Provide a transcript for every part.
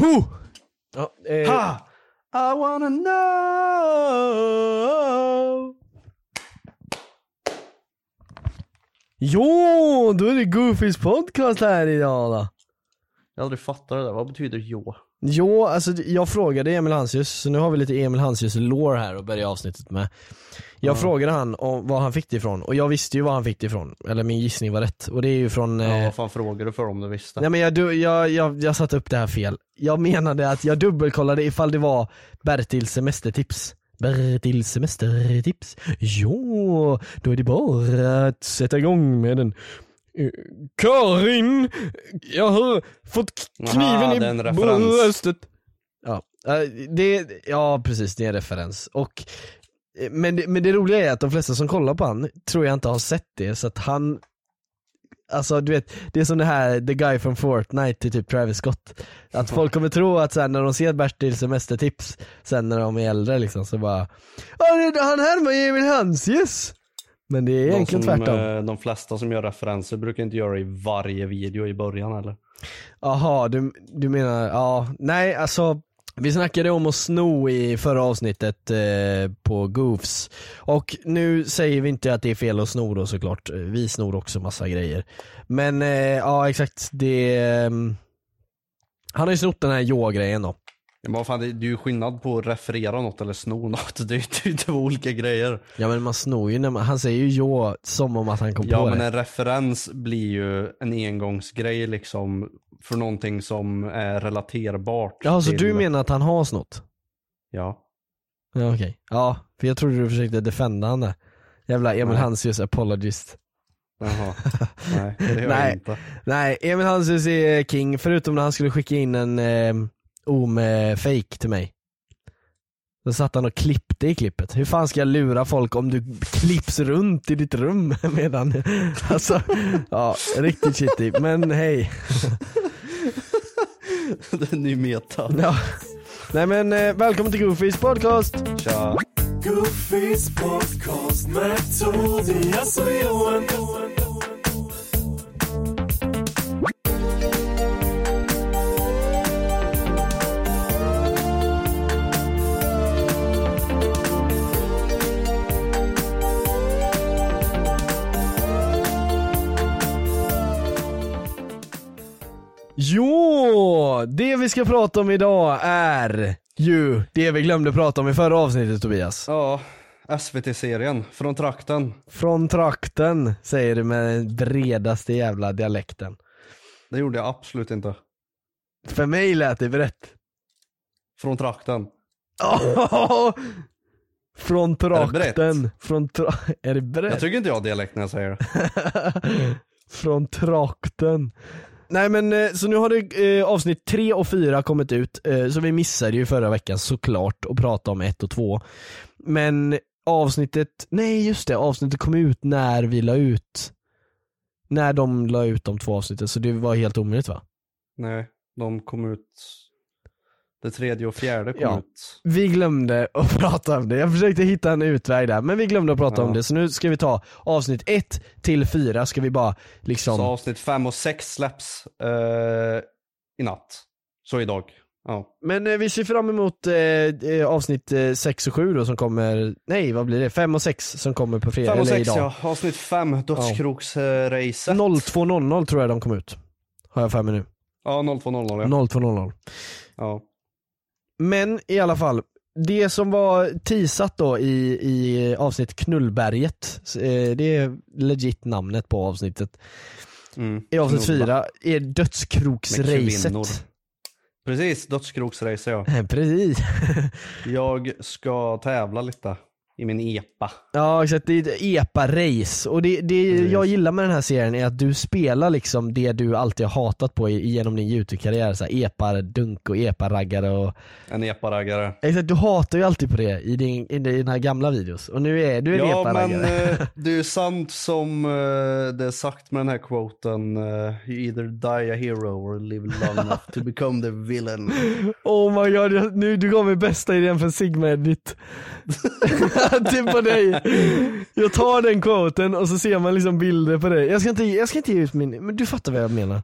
Huh! Ja, eh, Ha! I wanna know Jo, då är det Goofys podcast här idag då. Jag har aldrig fattat det där, vad betyder jo? Jo, alltså jag frågade Emil Hansius, så nu har vi lite Emil Hansius lore här att börja avsnittet med. Jag frågade han om var han fick det ifrån och jag visste ju var han fick det ifrån, eller min gissning var rätt. Och det är ju från Ja, eh, vad fan frågar du för om du visste? Nej men jag, du- jag, jag, jag satte upp det här fel. Jag menade att jag dubbelkollade ifall det var Bertils semestertips. Bertils semestertips. Jo, då är det bara att sätta igång med den. Eh, Karin, jag har fått kniven Aha, i bröstet. Ja, eh, det, ja precis det är en referens. Och, eh, men, det, men det roliga är att de flesta som kollar på han tror jag inte har sett det så att han Alltså du vet, det är som det här the guy from Fortnite till typ Travis Scott Att folk kommer tro att sen när de ser Bertils semestertips Sen när de är äldre liksom så bara Ja han härmar Emil Hansius Men det är de, egentligen som, tvärtom eh, de flesta som gör referenser brukar inte göra det i varje video i början eller? Jaha, du, du menar, ja, nej alltså vi snackade om att sno i förra avsnittet eh, på Goofs och nu säger vi inte att det är fel att sno då såklart, vi snor också massa grejer. Men eh, ja exakt, det ehm, Han har ju snott den här Joa-grejen då. Ja, men vad fan, det, är ju skillnad på att referera något eller sno något. Det är ju det är ju två olika grejer. Ja men man snor ju när man, han säger ju Jo som om att han kom Ja på men det. en referens blir ju en engångsgrej liksom för någonting som är relaterbart. Ja så till- du menar att han har snott? Ja. Ja okej, ja för jag trodde du försökte defenda han där. Jävla Emil Nej. Hansius apologist. Jaha. Nej, det gör Nej. jag inte. Nej, Emil Hansius är king, förutom när han skulle skicka in en eh, OM-fake till mig. Då satt han och klippte i klippet. Hur fan ska jag lura folk om du klipps runt i ditt rum medan, alltså, ja, riktigt shitty. Men hej. det är ny meta. Ja. Nej men eh, välkommen till Goofys podcast. Tja. Goofys podcast med Tobias och Johan. Jo, det vi ska prata om idag är ju det vi glömde prata om i förra avsnittet Tobias. Ja, SVT-serien från trakten. Från trakten, säger du med den bredaste jävla dialekten. Det gjorde jag absolut inte. För mig lät det rätt. Från trakten. Från Är det brett? trakten. Från tra... Är det Jag brett? tycker inte jag har dialekt när jag säger det. Från trakten. Nej men eh, så nu har det eh, avsnitt tre och fyra kommit ut, eh, så vi missade ju förra veckan såklart att prata om ett och två. Men avsnittet, nej just det, avsnittet kom ut när vi la ut, när de la ut de två avsnitten så det var helt omöjligt va? Nej, de kom ut, det tredje och fjärde kom Ja. Vi glömde att prata om det, jag försökte hitta en utväg där, men vi glömde att prata Ja. om det så nu ska vi ta avsnitt 1 till 4 ska vi bara liksom Så avsnitt fem och sex släpps eh, i natt. Så idag. Ja. Men eh, vi ser fram emot eh, eh, avsnitt 6 och 7 då som kommer, nej vad blir det? 5 och 6 som kommer på fredag, Fem och eller sex idag. ja, avsnitt fem, dödskroksracet. 02.00 tror jag de kom ut. Har jag för mig nu. Ja, 0200 ja. 02.00. ja. Men i alla fall, det som var teasat då i, i avsnitt Knullberget, eh, det är legit namnet på avsnittet. Mm. I avsnitt. 4 är dödskroksracet. Precis, dödskroksrace ja. Precis. Jag ska tävla lite i min epa. Ja exakt, det är ett epa-race och det, det jag gillar med den här serien är att du spelar liksom det du alltid har hatat på genom din YouTube-karriär, epa-dunk och epa-raggare och En epa-raggare. Exakt, du hatar ju alltid på det i, din, i dina gamla videos och nu är du en Ja men epa-raggare. eh, det är ju sant som eh, det är sagt med den här quoten. eh, you either die a hero or live long enough to become the villain. Oh my god, nu du gav mig bästa idén för Sigma Typ på dig. Jag tar den quoten och så ser man liksom bilder på dig. Jag ska inte, jag ska inte ge ut min, men du fattar vad jag menar.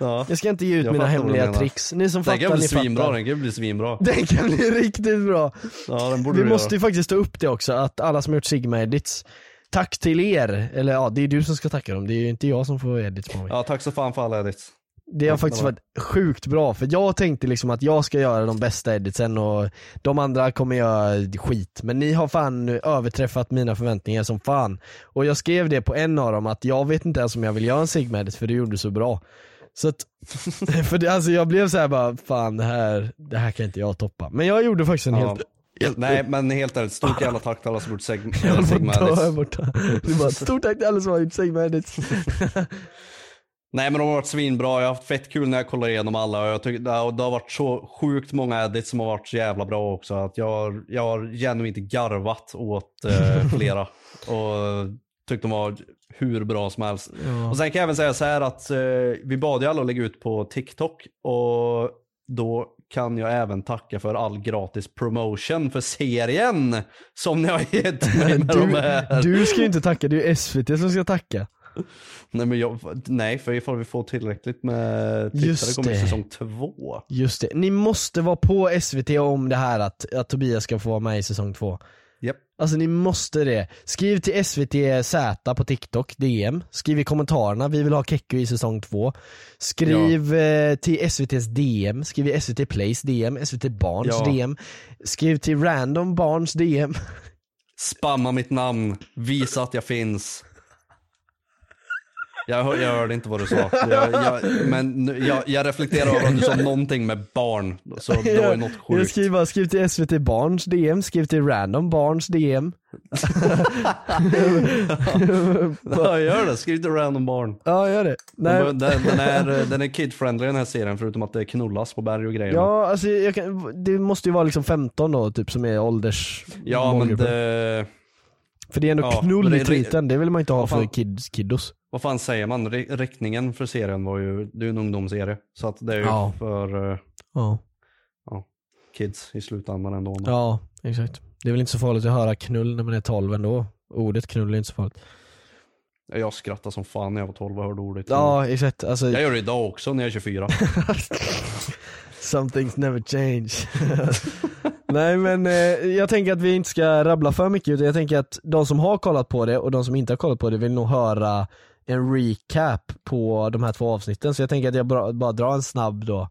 Ja. Jag ska inte ge ut Jag mina hemliga tricks. Ni som Den fattar, kan bli ni svinbra, fattar. den kan bli svinbra. Den kan bli riktigt bra. Ja den borde Vi måste ju faktiskt ta upp det också, att alla som har gjort Sigma edits Tack till er, eller ja det är du som ska tacka dem, det är ju inte jag som får edits på mig. Ja tack så fan för alla edits. Det har faktiskt det var- varit sjukt bra, för jag tänkte liksom att jag ska göra de bästa editsen och de andra kommer göra skit. Men ni har fan överträffat mina förväntningar som fan. Och jag skrev det på en av dem att jag vet inte ens om jag vill göra en Sigma edit för du gjorde så bra. Så att, för det, alltså jag blev så här bara, fan det här, det här kan inte jag toppa. Men jag gjorde faktiskt en Ja. helt Nej men helt ärligt, stort jävla tack till alla som gjort seg- Jag var Sigma borta, jag edits. borta. Det är bara, stort tack till alla som har gjort Sigma edits. Nej men de har varit svinbra, jag har haft fett kul när jag kollar igenom alla och jag tycker det har, det har varit så sjukt många edits som har varit så jävla bra också. Att jag, har- jag har genuint garvat åt eh, flera och tyckte de var hur bra som helst. Ja. Och sen kan jag även säga så här att eh, vi bad ju alla att lägga ut på TikTok och då kan jag även tacka för all gratis promotion för serien som ni har gett mig med de här. Du, du ska ju inte tacka, det är ju SVT som ska tacka. Nej, men jag, nej, för ifall vi får tillräckligt med tittare kommer säsong två. Just det, ni måste vara på SVT om det här att, att Tobias ska få vara med i säsong två. Japp. Alltså ni måste det. Skriv till SVT Z på TikTok, DM. Skriv i kommentarerna, vi vill ha Kekko i säsong två. Skriv eh, till SVT's DM, skriv i SVT Plays DM, SVT Barns Ja. DM. Skriv till random Barns DM. Spamma mitt namn, visa att jag finns. Jag, hör, jag hörde inte vad du sa. Jag, jag, men jag, jag reflekterar över att du sa någonting med barn. Så det var ju något Jag sjukt. skriver bara, skriv till SVT Barns DM, skriv till random Barns DM. Ja, gör det. Skriv till random barn. Ja gör det. Nej. Den, den, är, den är kid-friendly den här serien förutom att det knullas på berg och grejer. Ja, alltså jag kan, det måste ju vara liksom 15 då, typ som är ålders ja men det, För det är ändå ja, knull i det- titeln, det vill man inte ha för kids, kiddos. Vad fan säger man? Ri- Riktningen för serien var ju, det är ju en ungdomsserie. Så att det är ju Ja. för eh, Ja. kids i slutändan ändå. ja, exakt. Det är väl inte så farligt att höra knull när man är 12 ändå. Ordet knull är inte så farligt. Jag skrattade som fan när jag var 12 och hörde ordet. Ja, exakt. Alltså, Jag gör det idag också när jag är 24. some things never change. Nej men eh, jag tänker att vi inte ska rabbla för mycket utan jag tänker att de som har kollat på det och de som inte har kollat på det vill nog höra en recap på de här två avsnitten. Så jag tänker att jag bara, bara drar en snabb då.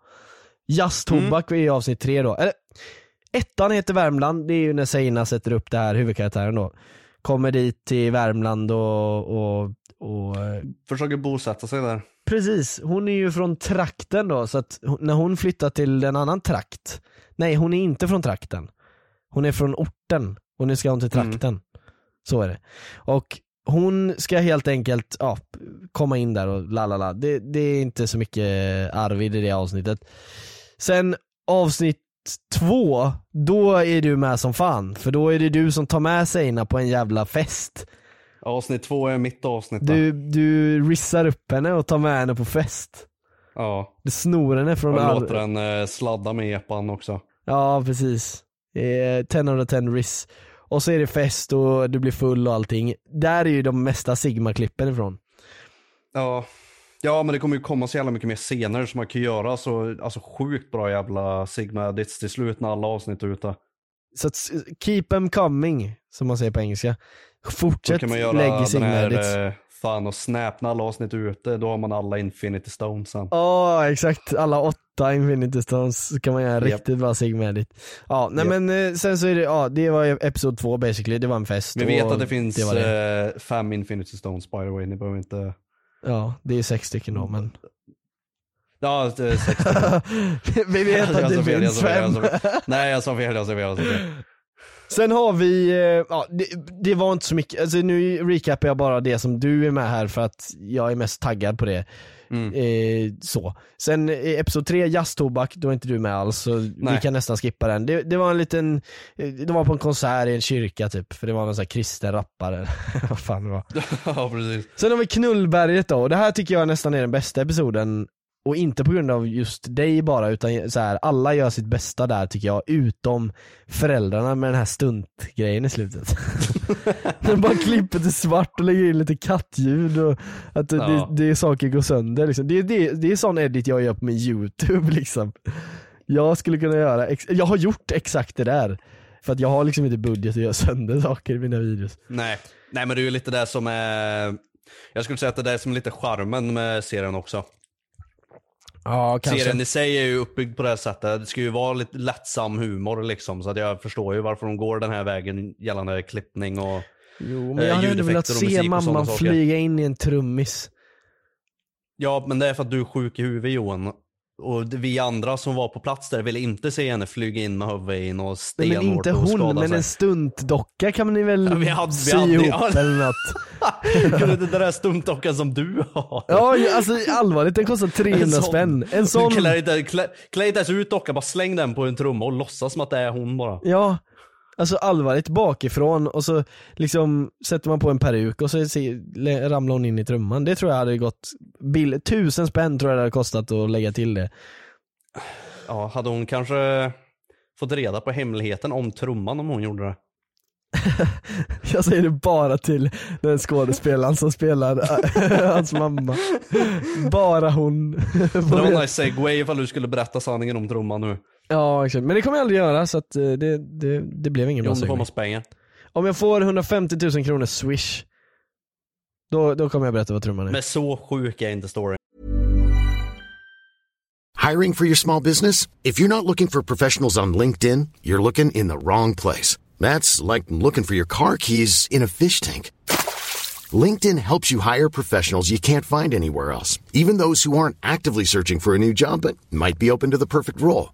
Jazztobak är i avsnitt tre då. Eller, ettan heter Värmland, det är ju när Seina sätter upp det här huvudkaraktären då. Kommer dit till Värmland och, och, och Försöker bosätta sig där. Precis, hon är ju från trakten då så att när hon flyttar till en annan trakt. Nej hon är inte från trakten. Hon är från orten. Och nu ska hon till trakten. Så är det. Och hon ska helt enkelt ja, komma in där och lalala det, det är inte så mycket Arvid i det avsnittet Sen avsnitt två, då är du med som fan för då är det du som tar med Seina på en jävla fest Avsnitt två är mitt avsnitt. då. Du, du rissar upp henne och tar med henne på fest Ja. Du snor henne från Och all... låter den eh, sladda med epan också. Ja precis. Eh, 10 out of 10 riss. Och så är det fest och du blir full och allting. Där är ju de mesta Sigma-klippen ifrån. Ja. Ja men det kommer ju komma så jävla mycket mer scener som man kan göra så alltså sjukt bra jävla Sigma edits till slut när alla avsnitt är ute. Så att, keep them coming, som man säger på engelska. Fortsätt kan man lägg göra den Sigma edits. eh, fan och snap när alla avsnitt är ute, då har man alla infinity stones sen. Ja exakt, alla åtta Infinity Stones så kan man göra en riktigt bra Sigma edit. Ja nej Japp. men eh, sen så är det, ja det var episod två basically, det var en fest. Vi vet att det finns var det. eh, fem infinity stones by the way, ni behöver inte... Ja det är sex stycken då men. Ja, det är sex Vi vet att det finns fem. Nej jag sa fel, jag sa fel, jag sa fel. Sen har vi, eh, ja det, det var inte så mycket, alltså nu recapar jag bara det som du är med här för att jag är mest taggad på det. Mm. Eh, så. Sen i episod 3, jazztobak, då är inte du med alls så vi Nej. kan nästan skippa den. Det, det var en liten, eh, det var på en konsert i en kyrka typ, för det var någon sån här kristen rappare. Vad fan det var. ja precis. Sen har vi Knullberget då, och det här tycker jag nästan är den bästa episoden och inte på grund av just dig bara utan så här, alla gör sitt bästa där tycker jag, utom föräldrarna med den här stuntgrejen i slutet. De bara klipper till svart och lägger in lite kattljud och att det, Ja. det, det är saker går sönder liksom. det, det, det är sån edit jag gör på min youtube liksom. Jag skulle kunna göra, jag har gjort exakt det där. För att jag har liksom inte budget att göra sönder saker i mina videos. Nej. Nej men det är ju lite det som är, jag skulle säga att det är det som är lite charmen med serien också. Ja Serien i sig är ju uppbyggd på det här sättet. Det ska ju vara lite lättsam humor liksom. Så att jag förstår ju varför de går den här vägen gällande klippning och Jo men eh, jag hade ändå velat se mamman flyga in i en trummis. Ja, men det är för att du är sjuk i huvudet Johan. Och vi andra som var på plats där ville inte se henne flyga in med huvudet i något Nej, men stenhårt inte och hon, men sig. en stuntdocka kan ni väl Ja, vi hade- vi sy hade- ihop ja. eller något? Kunde inte den där stuntdockan som du har? Ja alltså allvarligt, den kostar 300 En sån. spänn. En sån, klä inte ens ut dockan, bara släng den på en trumma och låtsas som att det är hon bara. ja. Alltså allvarligt bakifrån och så liksom sätter man på en peruk och så ramlar hon in i trumman. Det tror jag hade gått, bill, tusen spänn tror jag det hade kostat att lägga till det. Ja, hade hon kanske fått reda på hemligheten om trumman om hon gjorde det? Jag säger det bara till den skådespelaren som spelar hans mamma. Bara hon. Det var en nice segway ifall du skulle berätta sanningen om trumman nu. Ja exakt, men det kommer jag aldrig göra så att eh, det, det, det blev ingen bra Om du får massa pengar. Om jag får 150 000 kronor swish, då, då kommer jag berätta vad trumman är. Men så sjuk är inte storyn. Hiring for your small business? If you're not looking for professionals on LinkedIn, you're looking in the wrong place. That's like looking for your car keys in a fish tank. LinkedIn helps you hire professionals you can't find anywhere else, even those who aren't actively searching for a new job but might be open to the perfect role.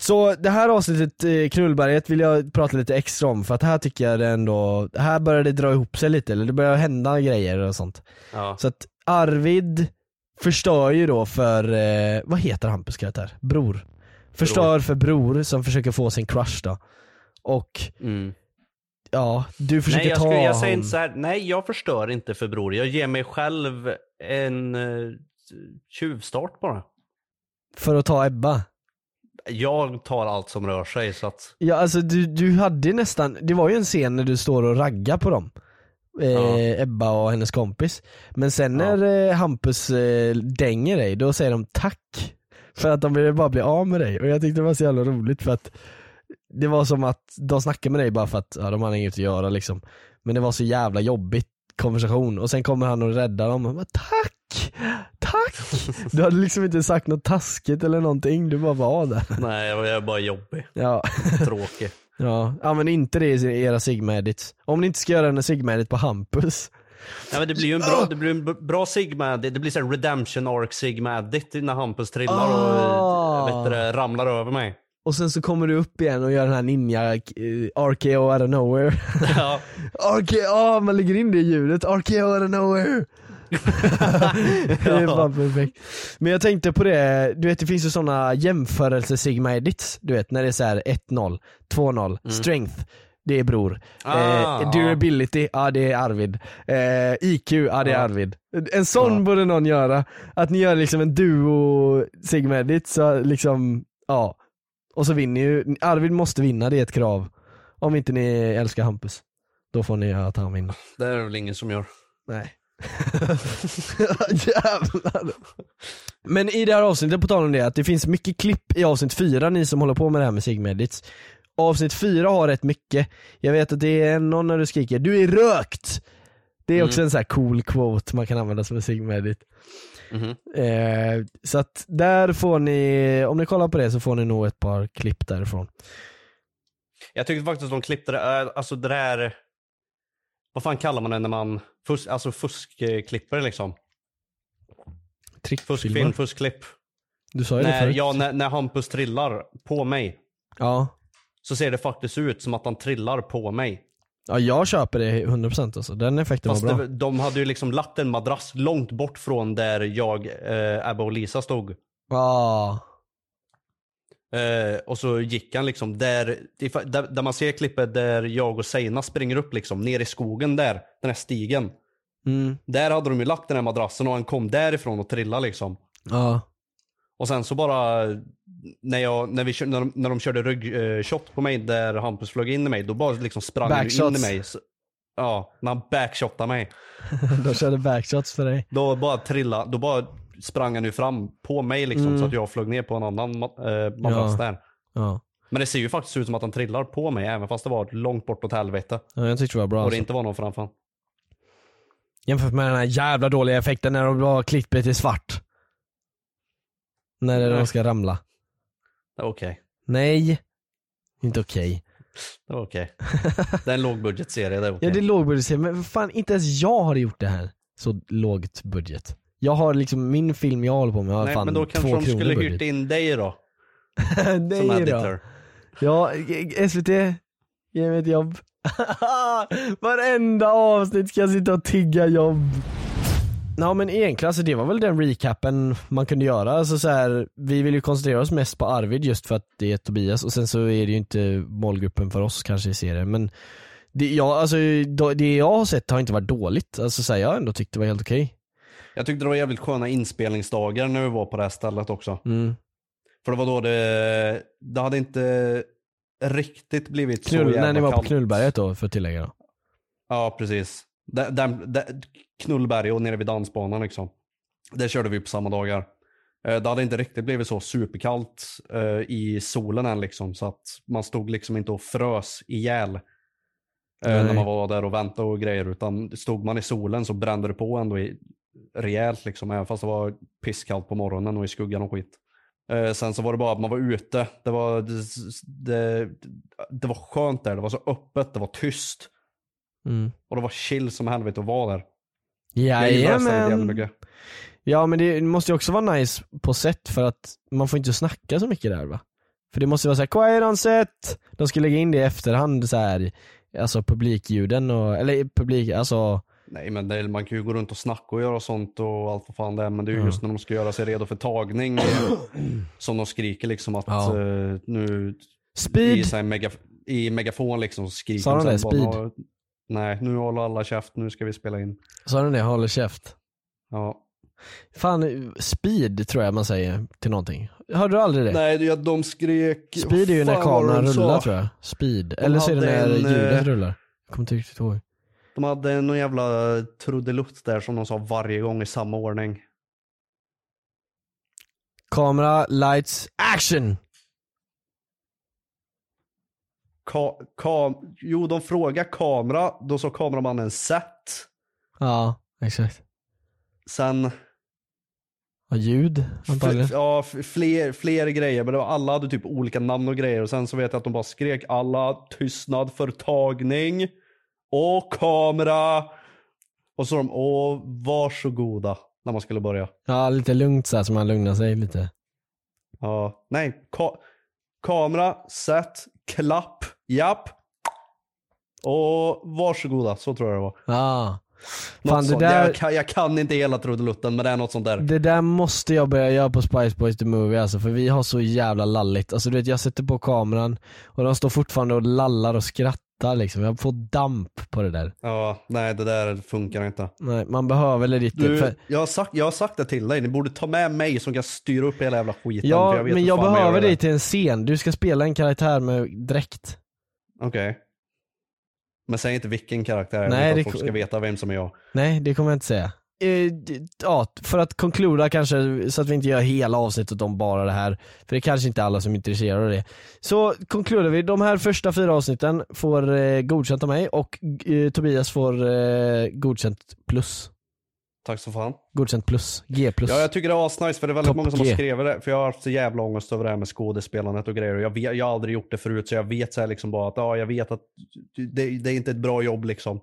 Så det här avsnittet, eh, Knullberget, vill jag prata lite extra om för att här tycker jag det ändå, här börjar det dra ihop sig lite, eller det börjar hända grejer och sånt. Ja. Så att Arvid förstör ju då för, eh, vad heter Hampus karaktär? Bror. Förstör för bror som försöker få sin crush då. Och Mm. ja, du försöker Nej, jag, ta skulle, jag säger inte så här, nej jag förstör inte för bror. Jag ger mig själv en uh, tjuvstart bara. För att ta Ebba. Jag tar allt som rör sig så att, Ja alltså du, du hade nästan, det var ju en scen när du står och raggar på dem. Eh, Ja. Ebba och hennes kompis. Men sen Ja. när eh, Hampus eh, dänger dig, då säger de tack. För att de ville bara bli av med dig. Och jag tyckte det var så jävla roligt för att det var som att de snackade med dig bara för att ja, de hade inget att göra liksom. Men det var så jävla jobbigt konversation och sen kommer han och räddar dem och bara, tack! Tack! Du hade liksom inte sagt något taskigt eller någonting, du bara var där. nej jag är bara jobbig. Ja. Tråkig. Ja, använd inte det i era sigma-edits. Om ni inte ska göra en sigma-edit på Hampus. Ja, men det blir ju en bra, det blir en bra sigma, det, det blir så redemption arc sigma edit när Hampus trillar Ah. och vet du, ramlar över mig. Och sen så kommer du upp igen och gör den här ninja eh, RKO out of nowhere. Ja. RKO, ah, man lägger in det i ljudet. RKO out of nowhere. det är fan perfekt. Men jag tänkte på det, du vet det finns ju sådana jämförelse sigma edits. Du vet när det är så här 1-0, 2-0, strength. det är bror. Ah, eh, durability, ja det är Arvid. Eh, IQ, ja det är. Arvid. En sån borde någon göra. Att ni gör liksom en duo Sigmedit så liksom, ja. Och så vinner ju, Arvid måste vinna, det är ett krav. Om inte ni älskar Hampus. Då får ni att han vinner. Det är det väl ingen som gör. Nej. Jävlar. Men i det här avsnittet, på tal om det, att det finns mycket klipp i avsnitt 4, ni som håller på med det här med Sigmedits. Avsnitt 4 har rätt mycket. Jag vet att det är någon när du skriker 'Du är rökt!' Det är också en sån här cool quote man kan använda som en Sigmedit. Mhm. Eh, så att där får ni, om ni kollar på det så får ni nog ett par klipp därifrån. Jag tyckte faktiskt de klippte det, äh, alltså det där, vad fan kallar man det när man, fusk, alltså fuskklipper liksom? Fuskfilm, Trickfilmer. fuskklipp. Du sa ju det När, förut. ja, när, när Hampus trillar på mig ja. så ser det faktiskt ut som att han trillar på mig. Ja jag köper det 100% alltså, den effekten Fast var bra. det, de hade ju liksom lagt en madrass långt bort från där jag, eh, Ebba och Lisa stod. Ja. Eh, och så gick han liksom där, där, där man ser klippet där jag och Seina springer upp liksom, ner i skogen där, den här stigen. Mm. Där hade de ju lagt den här madrassen och han kom därifrån och trillade liksom. Ja. Och sen så bara, när, jag, när, vi, kör- när, de, när de körde ryggshot på mig där Hampus flög in i mig, då bara liksom sprang ju in i Backshots. mig. Så, ja, när han backshotade mig. De körde backshots för dig. Då bara trilla, då bara sprang han ju fram på mig liksom Mm. så att jag flög ner på en annan eh, madrass Ja. där. Ja. Men det ser ju faktiskt ut som att han trillar på mig även fast det var långt bort åt helvete. ja, jag tyckte det var bra och alltså. det inte var någon framför. Jämfört med den här jävla dåliga effekten när de har klippet i svart. När de ska ramla. Okej. Nej. Inte okej. Det var okej. Det är en lågbudgetserie, det är okej. Ja det är lågbudget men fan inte ens jag har gjort det här. Så lågt budget. Jag har liksom, min film jag håller på med har Nej fan men då två kanske de kronor skulle budget. hyrt in dig då. som Nej då. editor. Ja, SVT, ge mig ett jobb. Varenda avsnitt ska jag sitta och tigga jobb. Ja men egentligen, alltså det var väl den recapen man kunde göra. Alltså så här, vi vill ju koncentrera oss mest på Arvid just för att det är Tobias och sen så är det ju inte målgruppen för oss kanske i serien. Men det, ja, alltså, det jag har sett har inte varit dåligt. Alltså så här, jag har ändå tyckt det var helt okej. Jag tyckte det var jävligt sköna inspelningsdagar när vi var på det här stället också. Mm. För det var då det, det hade inte riktigt blivit så Knull, jävla när ni var på kallt. Knullberget då, för att tillägga då. Ja precis. Där, där, Knullberg och nere vid dansbanan liksom. Där körde vi på samma dagar. Eh, Det hade inte riktigt blivit så superkallt eh, i solen än liksom. Så att man stod liksom inte och frös ihjäl. eh, Nej. När man var där och väntade och grejer. Utan stod man i solen så brände det på ändå i, rejält liksom. Även fast det var pisskallt på morgonen och i skuggan och skit. Eh, sen så var det bara att man var ute. Det var, det, det, det var skönt där. Det var så öppet, det var tyst. Mm. Och det var chill som helvete att vara där. Jajamän. Ja men det måste ju också vara nice på set för att man får inte snacka så mycket där va? För det måste vara såhär 'quiet on set' De ska lägga in det i efterhand så här, alltså publikljuden och, eller publik, alltså Nej men det, man kan ju gå runt och snacka och göra sånt och allt vad fan det är. Men det är ju Ja. just när de ska göra sig redo för tagning som de skriker liksom att Ja. eh, nu i, Speed! så här, megaf i megafon liksom skriker Sa de det? Speed? "Nå- Nej, nu håller alla käft, nu ska vi spela in. Sa den det? Håller käft? Ja. Fan, speed tror jag man säger till någonting. Hörde du aldrig det? Nej, de skrek... Speed är ju när kameran de sa. rullar tror jag. Speed. Eller så är det när en, ljudet eh, rullar. Jag kommer inte riktigt ihåg. De hade någon jävla trudelutt där som de sa varje gång i samma ordning. Kamera, lights, action! Ka kam jo, de frågar kamera, då sa kameramannen set. Ja, exakt. Sen, Och ljud antagligen. f- ja, fler, fler grejer, men det var, alla hade typ olika namn och grejer. Och sen så vet jag att de bara skrek alla tystnad för tagning och kamera. Och så de, åh varsågoda, när man skulle börja. Ja, lite lugnt så här så man lugnar sig lite. Ja, nej, ka kamera, set, klapp, japp. Och varsågoda, så tror jag det var. Ja. Något Fan det där, jag, kan, jag kan inte hela trudelutten men det är något sånt där. det där måste jag börja göra på Spice Boys the Movie alltså, för vi har så jävla lalligt. Alltså du vet jag sätter på kameran och de står fortfarande och lallar och skrattar liksom, jag får damp på det där. Ja, nej det där funkar inte. Nej, man behöver legit Du, för, jag, har sagt, jag har sagt det till dig, ni borde ta med mig som kan styra upp hela jävla skiten. Ja, vet men jag behöver dig det. till en scen, du ska spela en karaktär med dräkt. Okej. Men säg inte vilken karaktär, Nej, det- att folk ska veta vem som är jag. Nej, det kommer jag inte säga. D- ja, för att konkluda kanske, så att vi inte gör hela avsnittet om bara det här. För det är kanske inte alla som är intresserade av det. Så konkluderar vi, de här första fyra avsnitten får eh, godkänt av mig och eh, Tobias får eh, godkänt plus. Tack så fan. Godkänt plus, G plus. Ja, jag tycker det är asnice för det är väldigt Top många som G. har skrivit det. För jag har haft så jävla ångest över det här med skådespelandet och grejer. Och jag, vet, jag har aldrig gjort det förut så jag vet så liksom bara att ja, jag vet att det, det är inte ett bra jobb liksom.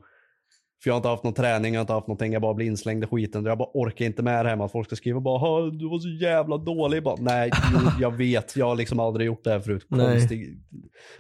För jag har inte haft någon träning, jag har inte haft någonting, jag bara blir inslängd i skiten. Jag bara orkar inte med det här med att folk ska skriva bara "Ha, du var så jävla dålig. Bara, Nej, jag vet, jag har liksom aldrig gjort det här förut. Konstig.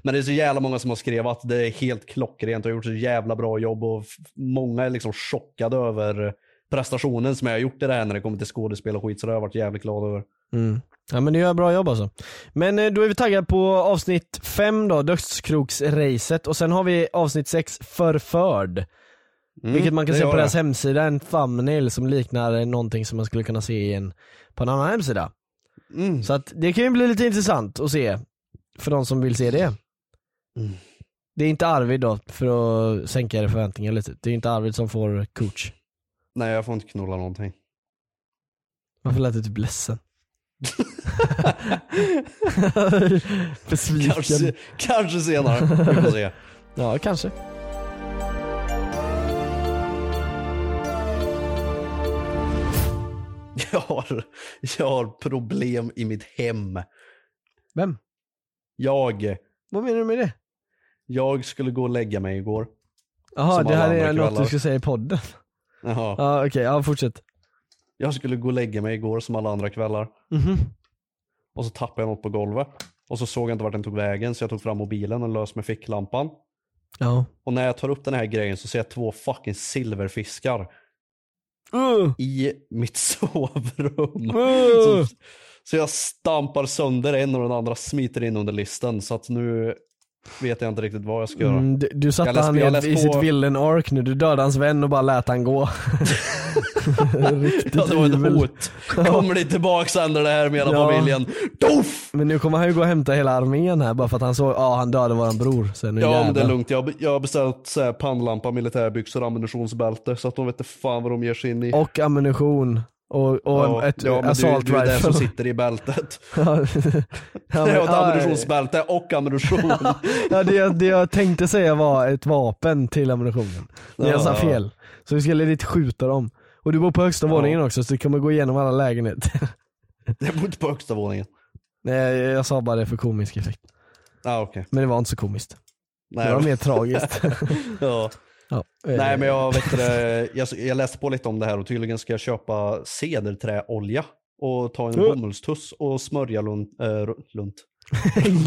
Men det är så jävla många som har skrivit att det är helt klockrent och har gjort så jävla bra jobb och många är liksom chockade över prestationen som jag har gjort i det här när det kommer till skådespel och skit så det har jag varit jävligt glad över. Mm. Ja men du gör bra jobb alltså. Men eh, då är vi taggade på avsnitt 5 då, dödskroksracet och sen har vi avsnitt 6, förförd. Mm, Vilket man kan det se på deras hemsida, en thumbnail som liknar någonting som man skulle kunna se i en, på en annan hemsida. Mm. Så att det kan ju bli lite intressant att se, för de som vill se det. Mm. Det är inte Arvid då, för att sänka era förväntningar lite. Det är inte Arvid som får coach. Nej jag får inte knulla någonting. Varför lät du typ ledsen? Besviken. Kanske, kanske senare, vi får se. Ja, kanske. Jag har, jag har problem i mitt hem. Vem? Jag, Vad menar du med det? jag skulle gå och lägga mig igår. Jaha, det här är något du ska säga i podden. Jaha. Ja okej, ja fortsätt. Jag skulle gå och lägga mig igår som alla andra kvällar. Mhm. Och så tappade jag något på golvet. Och så såg jag inte vart den tog vägen så jag tog fram mobilen och lös med ficklampan. Ja. Och när jag tar upp den här grejen så ser jag två fucking silverfiskar Uh, i mitt sovrum. uh. Så, så jag stampar sönder en och den andra smiter in under listen. Så att nu vet jag inte riktigt vad jag ska göra. Mm, du, du satte han i, i sitt på- villain ark nu, du dödade hans vän och bara lät han gå. Riktigt Ja, det var ett hot. Kommer ni tillbaks händer det här med hela Ja. familjen. Doff! Men nu kommer han ju gå och hämta hela armén här bara för att han såg, ja han dödade våran bror. Så nu Ja men det är lugnt. Jag, jag har beställt så här, pannlampa, militärbyxor, ammunitionsbälte. Så att de vet inte fan vad de ger sig in i. Och ammunition. Och, och ja, ett ja, men är- assault det är det rifle. som sitter i bältet. ja, jag har ett ja, ammunitionsbälte och ammunition. Ja det jag, det jag tänkte säga var ett vapen till ammunitionen. Men jag sa Ja. fel. Så vi skulle lite skjuta dem. Och du bor på högsta Ja. våningen också så du kommer gå igenom alla lägenheter. jag bor inte på högsta våningen. Nej jag sa bara det för komisk effekt. Ah, okej. Men det var inte så komiskt. Nej, det var men- mer tragiskt. ja. Ja. eh, Nej men jag, vet det, jag, jag läste på lite om det här och tydligen ska jag köpa cederträolja och ta en bomullstuss och smörja lunt, äh, lunt.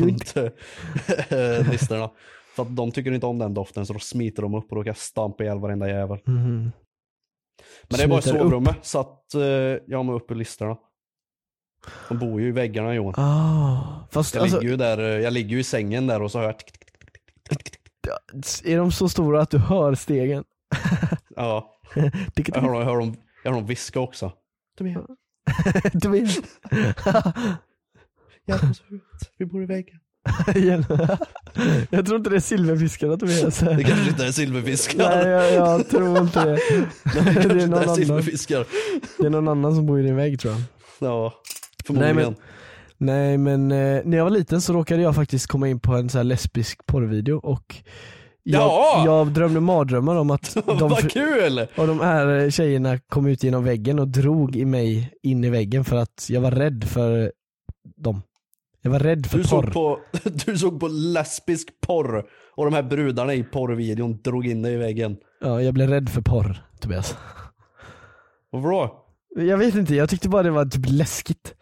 runt äh, listerna. För att de tycker inte om den doften så då smiter de upp och då kan jag stampa ihjäl varenda jävel. Mhm. Men det är bara i sovrummet så att uh, jag har med upp i listerna. De bor ju i väggarna Johan. Ah, fast Jag, alltså, ligger ju där, eh, jag ligger ju i sängen där och så hör jag tick, tick, tick. Är de så stora att du hör stegen? Ja, jag hör, jag hör, dem, jag hör dem viska också. Tobias, vet. hjälp oss ut. Vi bor i väggen. Jag tror inte det är silverfiskarna Tobias. Det kanske inte är silverfiskar. Nej jag, jag tror inte det. Nej, det det, är någon är annan, det är någon annan som bor i din vägg tror jag. Ja, förmodligen. Nej, men- Nej men eh, när jag var liten så råkade jag faktiskt komma in på en så här lesbisk porrvideo och jag, Ja! jag drömde mardrömmar om att de, Vad kul! och de här tjejerna kom ut genom väggen och drog i mig in i väggen för att jag var rädd för dem. Jag var rädd för Du porr. såg, på, du såg på lesbisk porr och de här brudarna i porrvideon drog in dig i väggen. Ja, jag blev rädd för porr Tobias. Varför då? Jag vet inte, jag tyckte bara det var typ läskigt.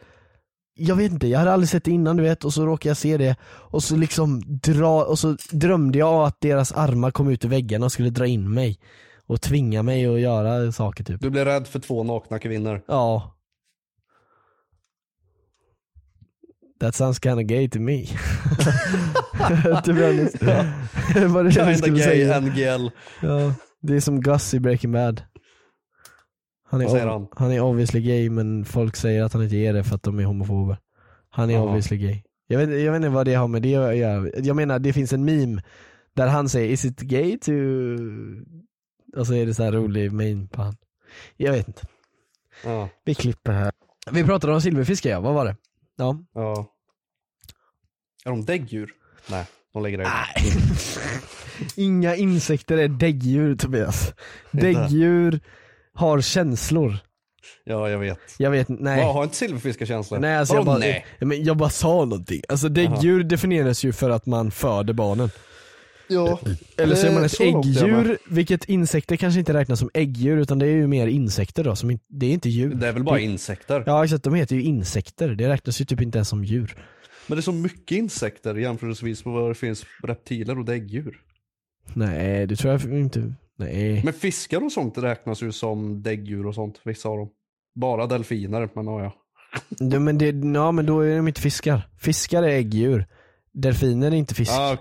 Jag vet inte, jag hade aldrig sett det innan du vet och så råkade jag se det och så liksom dra, och så drömde jag att deras armar kom ut ur väggarna och skulle dra in mig och tvinga mig att göra saker typ. Du blev rädd för två nakna kvinnor. Ja. That sounds kinda gay to me. to be honest. Var det Kinda gay säga? NGL. Ja, det är som Gus i Breaking Bad. Han är, han? han är obviously gay men folk säger att han inte är det för att de är homofober. Han är Jaha. obviously gay. Jag vet, jag vet inte vad det har med det att göra. Jag menar det finns en meme där han säger is it gay to... Och så är det så här rolig meme på han. Jag vet inte. Ja, Vi klipper här. Vi pratade om silverfiskar ja, vad var det? Ja. ja. Är de däggdjur? Nej, de lägger ägg. Nej. Inga insekter är däggdjur Tobias. Däggdjur har känslor. Ja, jag vet. Jag vet nej. Vad, har inte silverfiskar känslor? Nej, alltså jag, Vadå bara, nej? Ja, men jag bara sa någonting. Alltså däggdjur definieras ju för att man föder barnen. Ja. Eller så är man Eh, ett jag äggdjur, vilket insekter kanske inte räknas som äggdjur utan det är ju mer insekter då, som in, det är inte djur. Det är väl bara insekter? Ja exakt, de heter ju insekter, det räknas ju typ inte ens som djur. Men det är så mycket insekter jämförelsevis med vad det finns däggdjur och däggdjur. Nej det tror jag inte, nej. Men fiskar och sånt räknas ju som däggdjur och sånt, vissa av dem. Bara delfiner, men ja, ja. Men, det, ja, men då är de inte fiskar. Fiskar är äggdjur. Delfiner är inte fisk. Ah.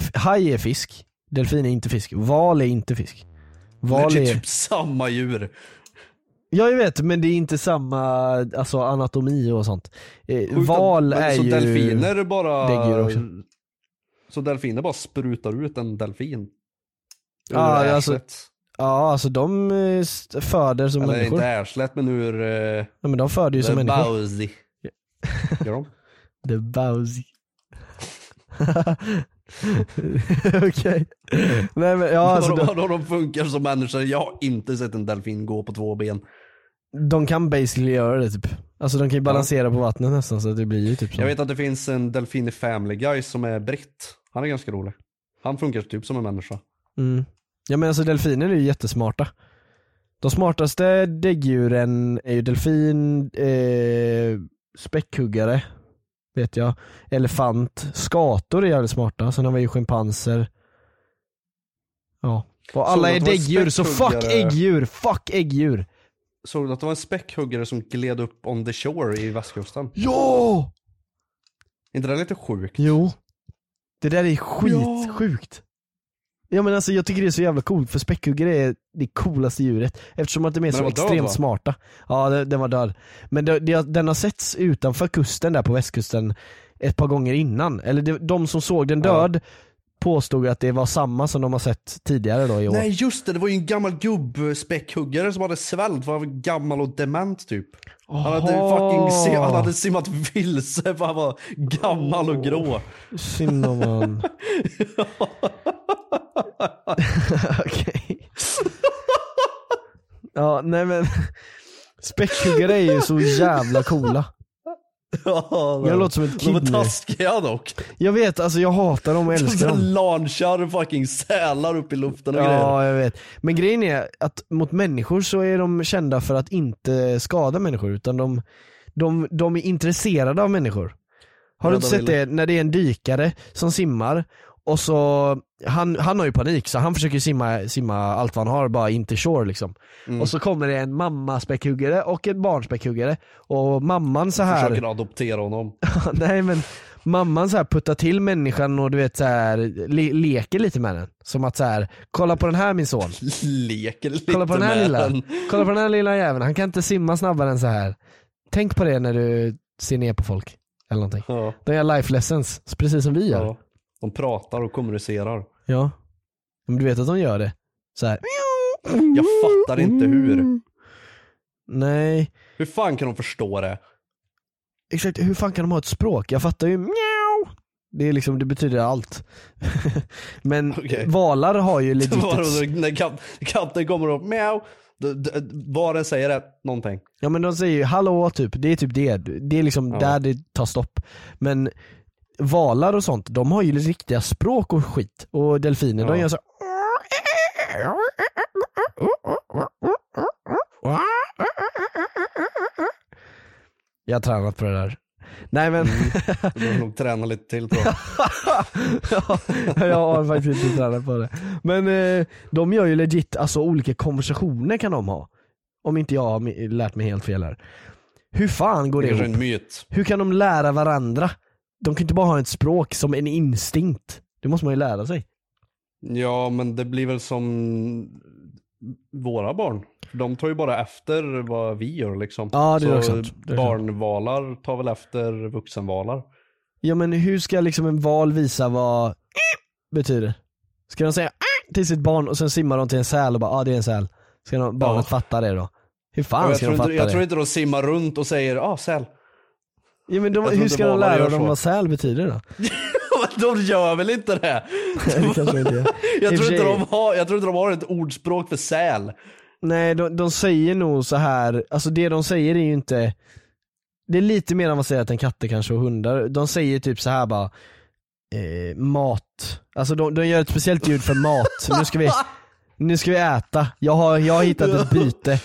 F- Haj är fisk, delfin är inte fisk. Val är inte fisk. Val Det är är... typ samma djur. Ja jag vet men det är inte samma alltså, anatomi och sånt. Eh, val men är så ju... delfiner bara... däggdjur också. Så delfiner bara sprutar ut en delfin? Ja, alltså, arslet. Ja alltså de eh, föder som Eller människor. inte arslet men ur... Uh, Ja, men de föder ju som människor. Bowsy. Gör de? The Bowsy. Okej. Nej men ja alltså vadå, de, de funkar som människor? Jag har inte sett en delfin gå på två ben. de kan basically göra det typ. Alltså de kan ju balansera på vattnet nästan så det blir ju typ så. Jag vet att det finns en delfin i Family Guy som är britt. Han är ganska rolig. Han funkar typ som en människa. Mm. Ja men alltså delfiner är ju jättesmarta. De smartaste däggdjuren är ju delfin, eh, späckhuggare, vet jag, elefant, skator är jävligt smarta, sen har vi ju schimpanser. Ja. Och alla är däggdjur, så fuck äggdjur, fuck äggdjur. Såg du att det var en späckhuggare som gled upp on the shore i västkusten? Ja! Är inte det lite sjukt? Jo. Det där är skitsjukt. Ja men alltså jag tycker det är så jävla coolt för späckhuggare är det coolaste djuret eftersom att de är så den död, extremt va? smarta. Ja det- den var död. Men det, det, den har setts utanför kusten där på västkusten ett par gånger innan. Eller det, de som såg den Ja. död påstod att det var samma som de har sett tidigare då i år. Nej just det, det var ju en gammal gubb-späckhuggare som hade svällt, var gammal och dement typ. Han hade, fucking, han hade simmat vilse för han var gammal och grå. Synd om han. Okej. Ja nej men späckhuggare är ju så jävla coola. Ja, Jag låter som ett De kid är nu. taskiga dock. Jag vet, alltså jag hatar dem och älskar De dem. launchar fucking sälar upp i luften och grejer. Ja, jag vet. Men grejen är att mot människor så är de kända för att inte skada människor utan de, de, de är intresserade av människor. Har du inte Rädda sett det när det är en dykare som simmar och så, han, han har ju panik så han försöker simma, simma allt vad han har bara in till shore liksom. Mm. Och så kommer det en mamma späckhuggare och en barnspäckhuggare och mamman så här Försöker adoptera honom. Nej men mamman så här puttar till människan och du vet så här le- leker lite med den. Som att så här, kolla på den här min son. Leker lite Kolla på den här med lilla. den. Kolla på den här lilla jäveln, han kan inte simma snabbare än så här. Tänk på det när du ser ner på folk. Eller någonting. Ja, De gör life lessons, precis som vi gör. Ja. Ja. De pratar och kommunicerar. Men du vet att de gör det. Så här. Jag fattar inte hur. Nej, Hur fan kan de förstå det? exakt hur fan kan de ha ett språk? Jag fattar ju mjau. Det, är liksom, det betyder allt. Men Okej. valar har ju legit Bara ett när katt, katten kommer upp, mjau. den säger är någonting. Ja men de säger ju hallå typ, det är typ det. Det är liksom Ja. där det tar stopp. Men valar och sånt, de har ju riktiga språk och skit. Och delfiner, de Ja. gör så Jag har tränat på det där. Nej men, Du behöver nog träna lite till tror jag. ja, jag har faktiskt inte tränat på det. Men eh, de gör ju legit, alltså olika konversationer kan de ha. Om inte jag har lärt mig helt fel här. Hur fan går Det det ihop? Hur kan de lära varandra? De kan inte bara ha ett språk som en instinkt. Det måste man ju lära sig. Ja men det blir väl som våra barn. De tar ju bara efter vad vi gör liksom. Ja, det är Så också sant. Det är sant. barnvalar tar väl efter vuxenvalar. Ja men hur ska liksom en val visa vad betyder? Ska de säga till sitt barn och sen simmar de till en säl och bara ah det är en säl. Ska de, barnet Ja. fatta det då? Hur fan jag ska de fatta inte, jag det? tror inte de simmar runt och säger ah säl. Ja, men de, hur ska de lära dem vad säl betyder då? de gör väl inte det? inte. Jag tror, inte de har, jag tror inte de har ett ordspråk för säl. Nej de, de säger nog så här, alltså det de säger är ju inte Det är lite mer än katter kanske och hundar. De säger typ så här bara eh, Mat, alltså de, de gör ett speciellt ljud för mat. Nu ska vi, nu ska vi äta, jag har, jag har hittat ett byte.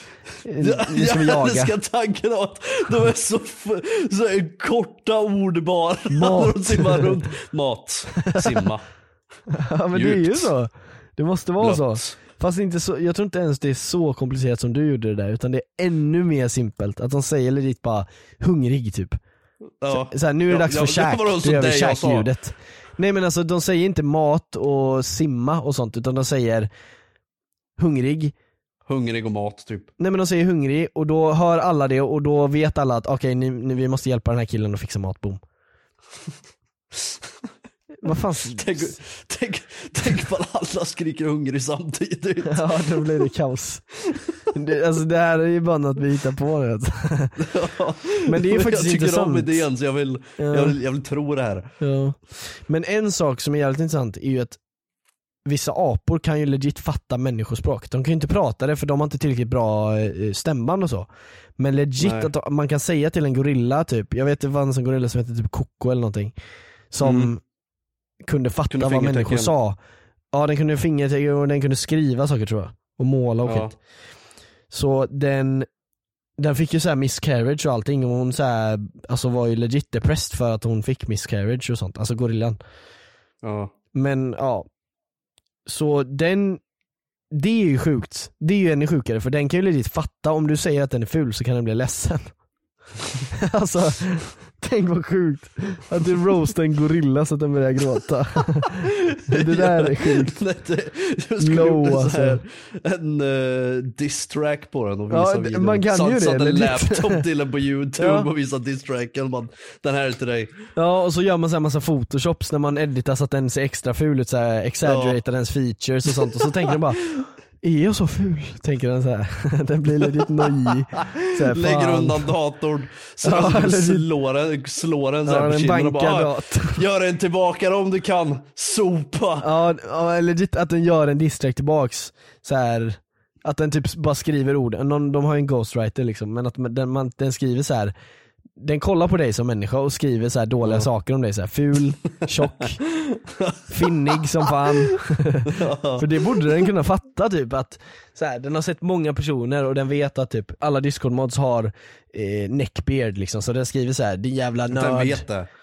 Nu ska vi Jag jaga. älskar tanken av att de är så, så korta ord bara. Mat. De simmar runt. Mat, simma, Ja men det är ju Djupt. så. Det måste vara så. blött. Fast inte så, jag tror inte ens det är så komplicerat som du gjorde det där utan det är ännu mer simpelt. Att de säger legit bara hungrig typ. Ja. Så här, nu är det Ja, dags ja, för det käk, då så gör vi jag käkljudet. Nej men alltså de säger inte mat och simma och sånt utan de säger hungrig. Hungrig och mat typ. Nej men de säger hungrig och då hör alla det och då vet alla att okej ni, vi måste hjälpa den här killen att fixa mat, boom. Vad fan? Tänk, tänk, tänk på att alla skriker hungrig samtidigt. Ja då blir det kaos. Det, alltså det här är ju bara något vi hittar på vet du. Men det är ju faktiskt jag tycker intressant. om idén så jag vill, Ja. jag, vill, jag vill tro det här. Ja. Men en sak som är jävligt intressant är ju att vissa apor kan ju legit fatta människospråk. De kan ju inte prata det för de har inte tillräckligt bra eh, stämband och så. Men legit Nej. att man kan säga till en gorilla typ, jag vet det fanns en gorilla som hette typ Koko eller någonting. Som Mm. kunde fatta Kunde vad människor sa. Ja den kunde fingertecken och den kunde skriva saker tror jag. Och måla och Ja. Så den den fick ju såhär miscarriage och allting och hon så här, alltså var ju legit depressed för att hon fick miscarriage och sånt, alltså gorillan. Ja. Men ja, så den, det är ju sjukt. Det är ju ännu sjukare för den kan ju legit fatta om du säger att den är ful så kan den bli ledsen. alltså, tänk vad sjukt. Att du roastar en gorilla så att den börjar gråta. det där är sjukt. Jag skulle Low, gjort en, sån här, alltså. en uh, diss-track på den och visa Ja, videon. man kan ju det, Satt en laptop till den på youtube Ja. och visade diss-tracken. Man, Den här är till dig. Ja och så gör man så här massa photoshops när man editar så att den ser extra ful ut, så här, exaggeratar dens features och sånt och så tänker den bara är jag så ful? Tänker den så här. Den blir legit nojig. Lägger undan datorn, så Ja, eller- slår den, slår den så här Ja, på den kinden och bara ah. Gör en tillbaka om du kan, sopa. Ja, ja legit att den gör en distrack tillbaks. Så här, att den typ bara skriver ord, Någon, de har ju en ghostwriter liksom, men att den, man, den skriver så här. Den kollar på dig som människa och skriver så dåliga saker om dig, så här, ful, tjock, finnig som fan. För det borde den kunna fatta typ att så här, den har sett många personer och den vet att typ alla discord-mods har eh, neckbeard liksom, så den skriver så här: din jävla nörd,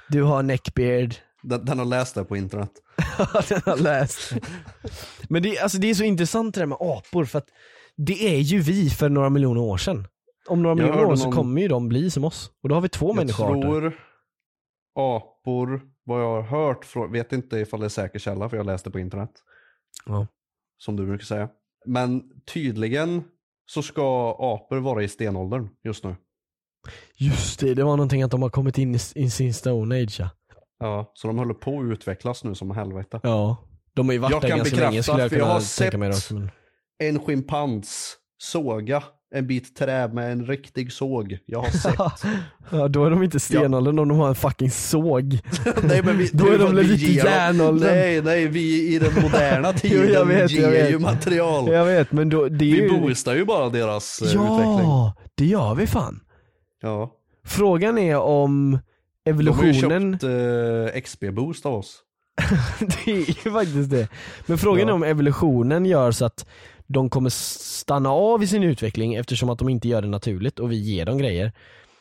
du har neckbeard. Den, den har läst det på internet. den har läst. Men det, alltså, det är så intressant det där med apor för att det är ju vi för några miljoner år sedan. Om några Jag miljoner år så någon- kommer ju de bli som oss. Och då har vi två Jag människoarter. tror apor, vad jag har hört, vet inte ifall det är säker källa för jag läste på internet. Ja. Som du brukar säga. Men tydligen så ska apor vara i stenåldern just nu. Just det, det var någonting att de har kommit in i, sin stone age ja. Ja, så de håller på att utvecklas nu som helvete. Ja. De har ju varit Jag där kan ganska bekräfta, länge skulle jag för jag kunna har tänka mig sett- då. Men... En schimpans såga en bit trä med en riktig såg. Jag har sett. ja, då är de inte stenåldern om de har en fucking såg. nej, men vi, Då är de dem- järnåldern. Nej, nej, vi i den moderna tiden jag vet, ger jag vet. ju material. Jag vet men då, det är Vi ju... boostar ju bara deras eh, utveckling. Ja, det gör vi fan. Ja. Frågan är om De har ju evolutionen köpt eh, XP-boost av oss. Det är ju faktiskt det. Men frågan är Ja. om evolutionen gör så att de kommer stanna av i sin utveckling eftersom att de inte gör det naturligt och vi ger dem grejer.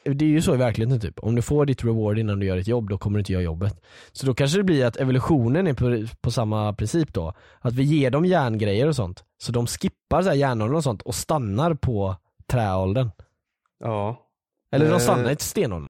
Det är ju så i verkligheten typ. Om du får ditt reward innan du gör ditt jobb, då kommer du inte göra jobbet. Så då kanske det blir att evolutionen är på, på samma princip då. Att vi ger dem järngrejer och sånt. Så de skippar så här järnåldern och sånt och stannar på träåldern. Ja. Eller de Eh. stannar inte stenåldern.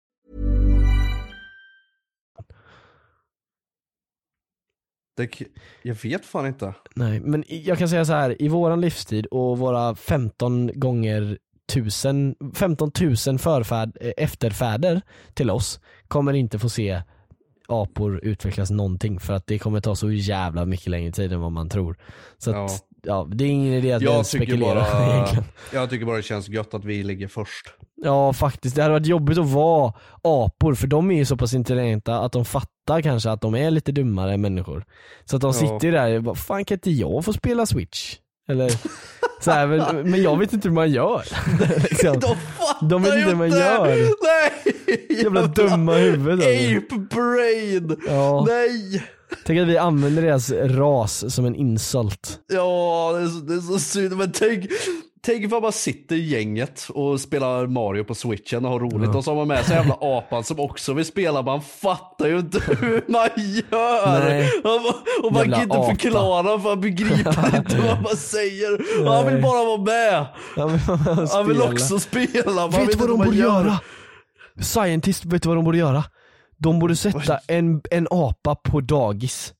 Det, jag vet fan inte. Nej, men jag kan säga så här i våran livstid och våra 15 gånger tusen, 15 000 förfäd, eh, efterfäder till oss kommer inte få se apor utvecklas någonting för att det kommer ta så jävla mycket längre tid än vad man tror. Så Ja. att, ja, det är ingen idé att Jag spekulera bara, egentligen. jag tycker bara det känns gött att vi ligger först. Ja faktiskt, det hade varit jobbigt att vara apor för de är ju så pass intelligenta att de fattar kanske att de är lite dummare än människor. Så att de Ja. sitter där och bara, fan kan inte jag få spela switch? Eller så här, men, men jag vet inte hur man gör. liksom. De fattar De vet inte hur man gör. Nej! Jävla dumma huvud alltså. Ape brain! Ja. Nej! Tänk att vi använder deras ras som en insult. Ja, det är, så, det är så synd. Men tänk, tänk ifall man sitter i gänget och spelar Mario på switchen och har roligt och så har man med sig jävla apan som också vill spela. Man fattar ju inte hur man gör. Nej. Och, och man Jävla kan inte apa. förklara för han begriper inte vad man säger. Han vill bara vara med. Ja, men, Han vill också spela. Man Vet du vad de borde gör. göra? Scientist, vet du vad de borde göra? De borde sätta en, en apa på dagis.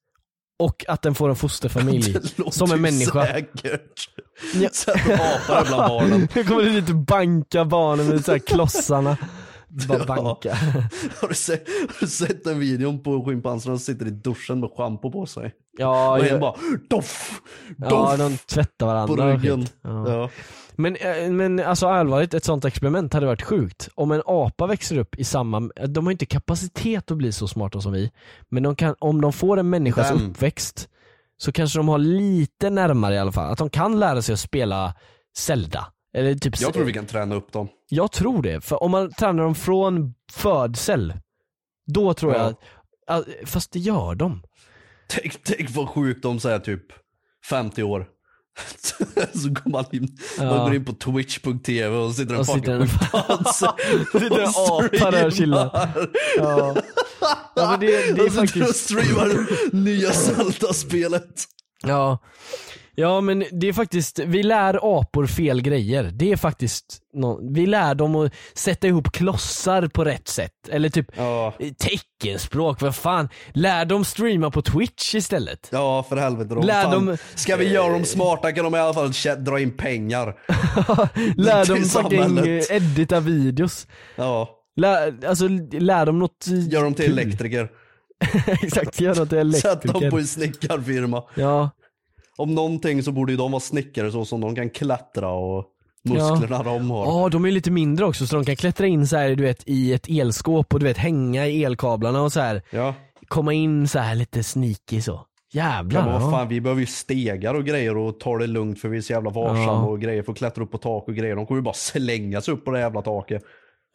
Och att den får en fosterfamilj. Som en människa. Säkert. Ja. Sätt apor bland barnen. Nu kommer det dit och banka barnen med så här klossarna. Bara Ja. banka. Har du, sett, har du sett den videon på schimpanserna som sitter i duschen med schampo på sig? Ja, och en jag, bara doff, ja doff de tvättar varandra. på ryggen. Ja. Ja. Men, eh, men alltså allvarligt, ett sånt experiment hade varit sjukt. Om en apa växer upp i samma, de har inte kapacitet att bli så smarta som vi, men de kan, om de får en människas Vem? uppväxt så kanske de har lite närmare i alla fall, att de kan lära sig att spela Zelda. Eller typ, Jag tror vi kan träna upp dem. jag tror det, för om man tränar dem från födsel, då tror Ja. jag, att, fast det gör de. Tänk, tänk vad sjukt om säger typ 50 år. så går man in, man Ja. går in på twitch.tv och sitter en Och sitter en- schimpans Sitter en apa där och chillar. Ja. Ja, men det, det är och sitter och faktiskt... streamar nya Zelda-spelet. Ja. Ja men det är faktiskt, vi lär apor fel grejer. Det är faktiskt, nå- vi lär dem att sätta ihop klossar på rätt sätt. Eller typ Ja. teckenspråk, vad fan. Lär dem streama på twitch istället. Ja för helvete. Lär fan, dem- Ska vi göra dem smarta kan de i alla fall dra in pengar. Lär dem fucking eh, edita videos. Ja, Lär, alltså lär dem något... gör dem till elektriker. Exakt, gör dem till Sätt dem på elektriker. en snickarfirma. Ja, Om någonting så borde ju de vara snickare så som de kan klättra och musklerna de har. Ja, de är lite mindre också så de kan klättra in så här, du vet i ett elskåp och du vet hänga i elkablarna och så här Ja. komma in så här lite sneaky så. Jävlar. Ja, vad ja. fan, vi behöver ju stegar och grejer och ta det lugnt för vi är så jävla varsamma Ja. och grejer att klättra upp på tak och grejer. De kommer ju bara slänga sig upp på det jävla taket.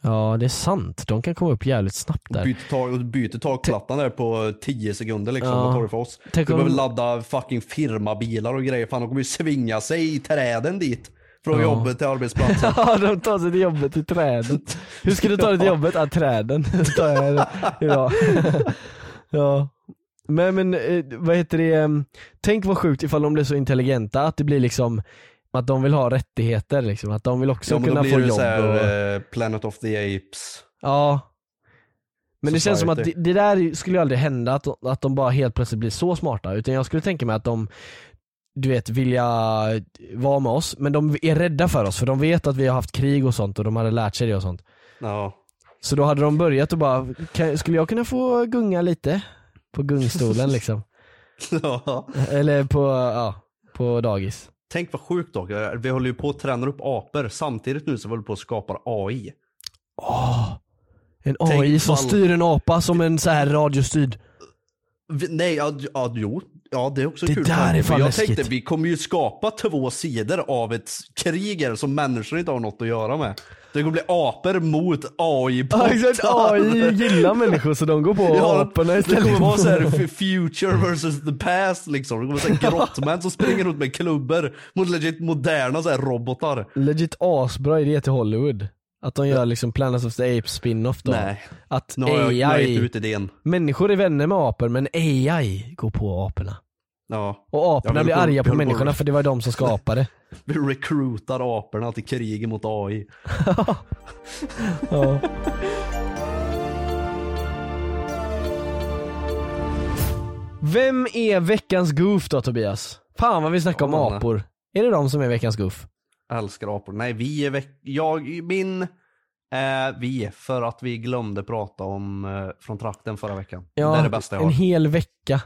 Ja, det är sant. De kan komma upp jävligt snabbt där. Byter, och byter takplattan där på 10 sekunder liksom. Ja. Vad tar det för oss? Tänk vi om- behöver ladda fucking firmabilar och grejer. Fan de kommer ju svinga sig i träden dit. Från Ja. jobbet till arbetsplatsen. Ja de tar sig till jobbet i träden. Hur ska du ta dig till jobbet? Ah, träden tar jag idag. ja. Men, men eh, vad heter det, tänk vad sjukt ifall de blir så intelligenta att det blir liksom att de vill ha rättigheter liksom, att de vill också Ja, men då kunna blir få det jobb så här, och... eh, Planet of the Apes. Ja. Men det känns som att det, Society. det där skulle ju aldrig hända, att, att de bara helt plötsligt blir så smarta. Utan jag skulle tänka mig att de, du vet, vilja vara med oss, men de är rädda för oss för de vet att vi har haft krig och sånt och de hade lärt sig det och sånt. Ja. Så då hade de börjat och bara, skulle jag kunna få gunga lite? På gungstolen liksom. ja. Eller på, ja, på dagis. Tänk vad sjukt dock. Vi håller ju på att träna upp apor samtidigt nu som vi håller på att skapa AI. Åh! En Tänk AI som ifall- styr en apa som en så här radiostyrd. Vi, nej, ja, ja, jo. Ja, det är också Det kul. där tanke, är fan jag läskigt. tänkte vi kommer ju skapa två sidor av ett krig som människor inte har något att göra med. Det kommer bli apor mot ai Ja exakt, AI gillar människor så de går på Ja, aporna det istället. kommer vara så här f- future versus the past liksom. Det kommer vara så här grottmän som springer runt med klubbor mot legit moderna så här robotar. Legit asbra idé till Hollywood. Att de gör liksom Planet of the Apes spin-off då. Nej, Att nu har jag, nu har jag AI, ut idén. människor är vänner med apor men AI går på aporna. Ja. Och aporna Ja, blir på- arga på håller på- människorna för det var de som skapade. Vi recruitar aporna till krig mot AI. ja. Vem är veckans goof då Tobias? Fan vad vi snackar om Ja, apor. Är det de som är veckans goof? Älskar apor. Nej, vi är veck... Jag, min... Eh, vi, för att vi glömde prata om eh, Från trakten förra veckan. Ja, det är det bästa jag en har. hel vecka.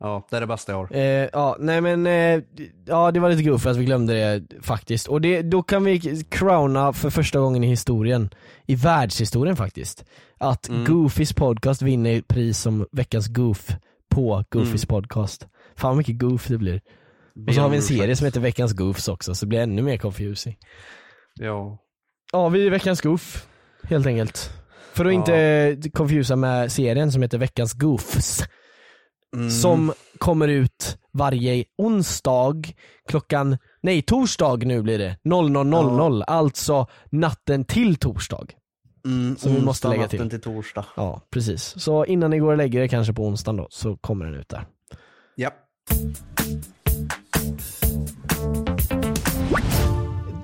Ja, det är det bästa jag har. Eh, ja, nej men, eh, ja det var lite goof att vi glömde det faktiskt. Och det, då kan vi crowna för första gången i historien, i världshistorien faktiskt, att Mm. Goofys podcast vinner pris som veckans goof på Goofys Mm. podcast. Fan vad mycket goof det blir. Och så har vi en serie som heter veckans goofs också, så det blir ännu mer confusing. Ja. Ja, vi är veckans goof, helt enkelt. För att Ja. inte confusa med serien som heter veckans goofs. Mm. som kommer ut varje onsdag klockan, nej torsdag nu blir det, 00.00, alltså natten till torsdag. Mm, som vi måste lägga till. till torsdag. Ja, precis. Så innan ni går och lägger er kanske på onsdagen då, så kommer den ut där. Ja.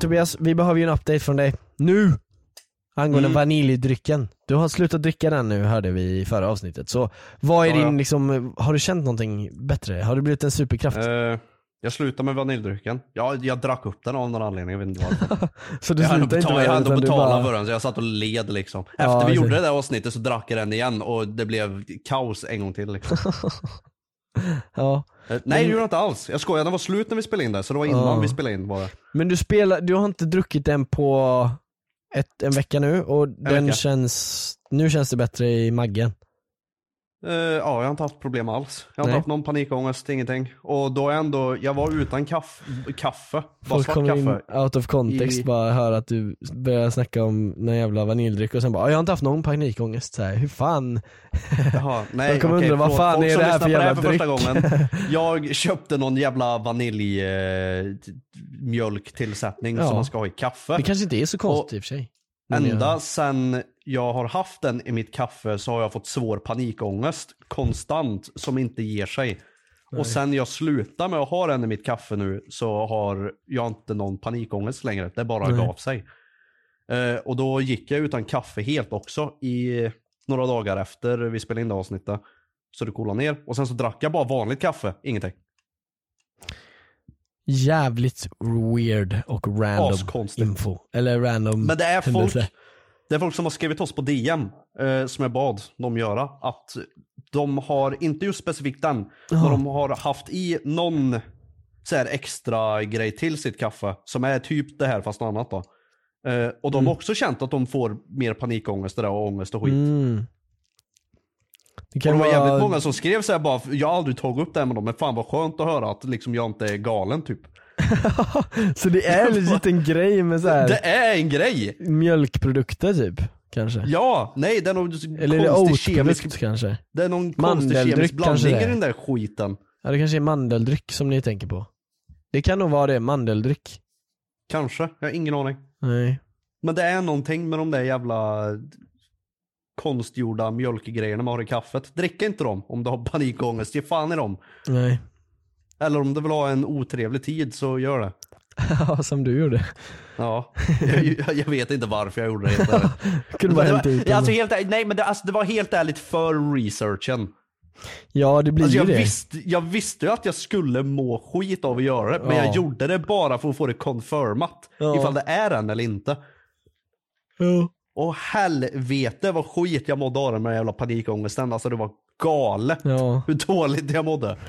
Tobias, vi behöver ju en update från dig, nu! Angående Mm. vaniljdrycken. Du har slutat dricka den nu hörde vi i förra avsnittet, så vad är Ja, din ja. liksom, har du känt någonting bättre? Har du blivit en superkraft? Eh, jag slutar med vaniljdrycken. Ja, jag drack upp den av någon anledning, jag vet inte varför. så du jag hann inte betala, med jag hann betala bara... för den så jag satt och led liksom. Efter Ja, vi exakt. gjorde det där avsnittet så drack jag den igen och det blev kaos en gång till liksom. Ja. Eh, Nej det gjorde jag inte alls. Jag skojar, den var slut när vi spelade in det. Så det var innan vi spelade in bara. Men du spelar, du har inte druckit den på ett, en vecka nu och den vecka. känns, nu känns det bättre i maggen. Eh, ja, jag har inte haft problem alls. Jag har inte haft någon panikångest, ingenting. Och då ändå, jag var utan kaff, kaffe. Bara Folk kommer in out of context I- bara hör att du börjar snacka om någon jävla vaniljdryck och sen bara "Ja, jag har inte haft någon panikångest så här. hur fan? Jaha, nej, De kommer okej, undra, vad fan Folk är det här för på det jävla första dryck? gången. Jag köpte någon jävla vanilj eh, Ja. som man ska ha i kaffe. Det kanske inte är så konstigt i och för sig. Ända sen jag har haft den i mitt kaffe så har jag fått svår panikångest konstant som inte ger sig. Och sen jag slutade med att ha den i mitt kaffe nu så har jag inte någon panikångest längre. Det bara Nej. gav sig. Eh, och då gick jag utan kaffe helt också i några dagar efter vi spelade in det avsnittet. Så det coolade ner. Och sen så drack jag bara vanligt kaffe, ingenting. Jävligt weird och random info. Eller random Men det är folk, det är folk som har skrivit oss på DM eh, som jag bad dem göra. Att de har, inte just specifikt den, men de har haft i någon så här extra grej till sitt kaffe som är typ det här fast något annat då. Eh, och de har också känt att de får mer panikångest och ångest och skit. Mm. Det Och kan det var vara... jävligt många som skrev så här bara, jag har aldrig tagit upp det här med dem, men fan vad skönt att höra att liksom jag inte är galen typ. Så det är legit en grej med så här Det är en grej! mjölkprodukter typ? Kanske? Ja, nej det är någon Eller är det konstig kemisk, kanske? det är någon konstig kemisk blandning i den där skiten. Ja det kanske är mandeldryck som ni tänker på. Det kan nog vara det, mandeldryck. Kanske, jag har ingen aning. Nej. Men det är någonting med de där jävla konstgjorda mjölkgrejerna man har i kaffet. Drick inte dem om du har panikångest, ge fan i dem. Nej. Eller om du vill ha en otrevlig tid så gör det. Ja, som du gjorde. Ja, jag, jag, vet inte varför jag gjorde det. Helt ärligt. Kunde bara hällt ut alltså, helt, nej men det, alltså, det var helt ärligt för researchen. Ja, det blir Alltså, ju jag, det. visste, jag visste ju att jag skulle må skit av att göra det, men Ja. jag gjorde det bara för att få det confirmat. Ja. Ifall det är en eller inte. Ja. Och helvete vad skit jag mådde av den med jävla panikångesten. Alltså det var galet Ja. hur dåligt jag mådde.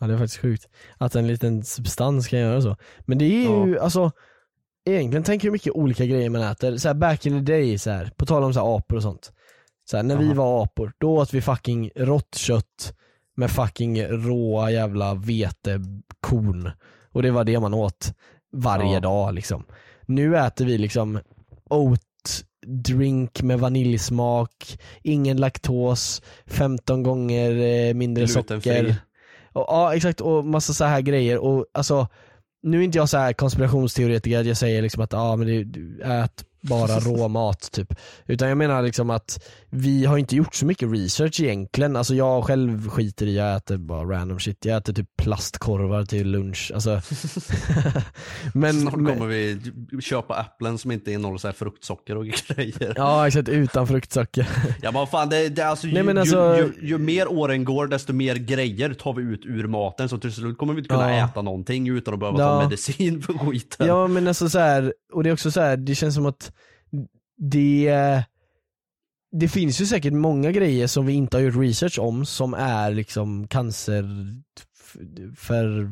Ja det är faktiskt sjukt. Att en liten substans kan göra så. Men det är ju, alltså Egentligen tänk hur mycket olika grejer man äter. Så här, back in the day, så här, på tal om så här, apor och sånt. Så här, när vi Jaha. var apor, då åt vi fucking rått kött med fucking råa jävla vetekorn. Och det var det man åt varje Ja. dag liksom. Nu äter vi liksom oat drink med vaniljsmak, ingen laktos, 15 gånger eh, mindre socker. Och, ja exakt, och massa så här grejer. Och alltså, nu är inte jag så här konspirationsteoretiker att jag säger liksom att ah, men det, ät bara rå mat typ. Utan jag menar liksom att vi har inte gjort så mycket research egentligen. Alltså jag själv skiter i, jag äter bara random shit. Jag äter typ plastkorvar till lunch. Alltså. men, Snart men, kommer vi köpa äpplen som inte innehåller så här fruktsocker och grejer. Ja exakt, utan fruktsocker. Ja men fan, det, det, alltså, Nej, ju, men alltså- ju, ju, ju mer åren går desto mer grejer tar vi ut ur maten så till slut kommer vi inte kunna Ja. äta någonting utan att behöva Ja. ta medicin för skiten. Ja men alltså så här, och det är också så här, det känns som att det det finns ju säkert många grejer som vi inte har gjort research om som är liksom cancer för,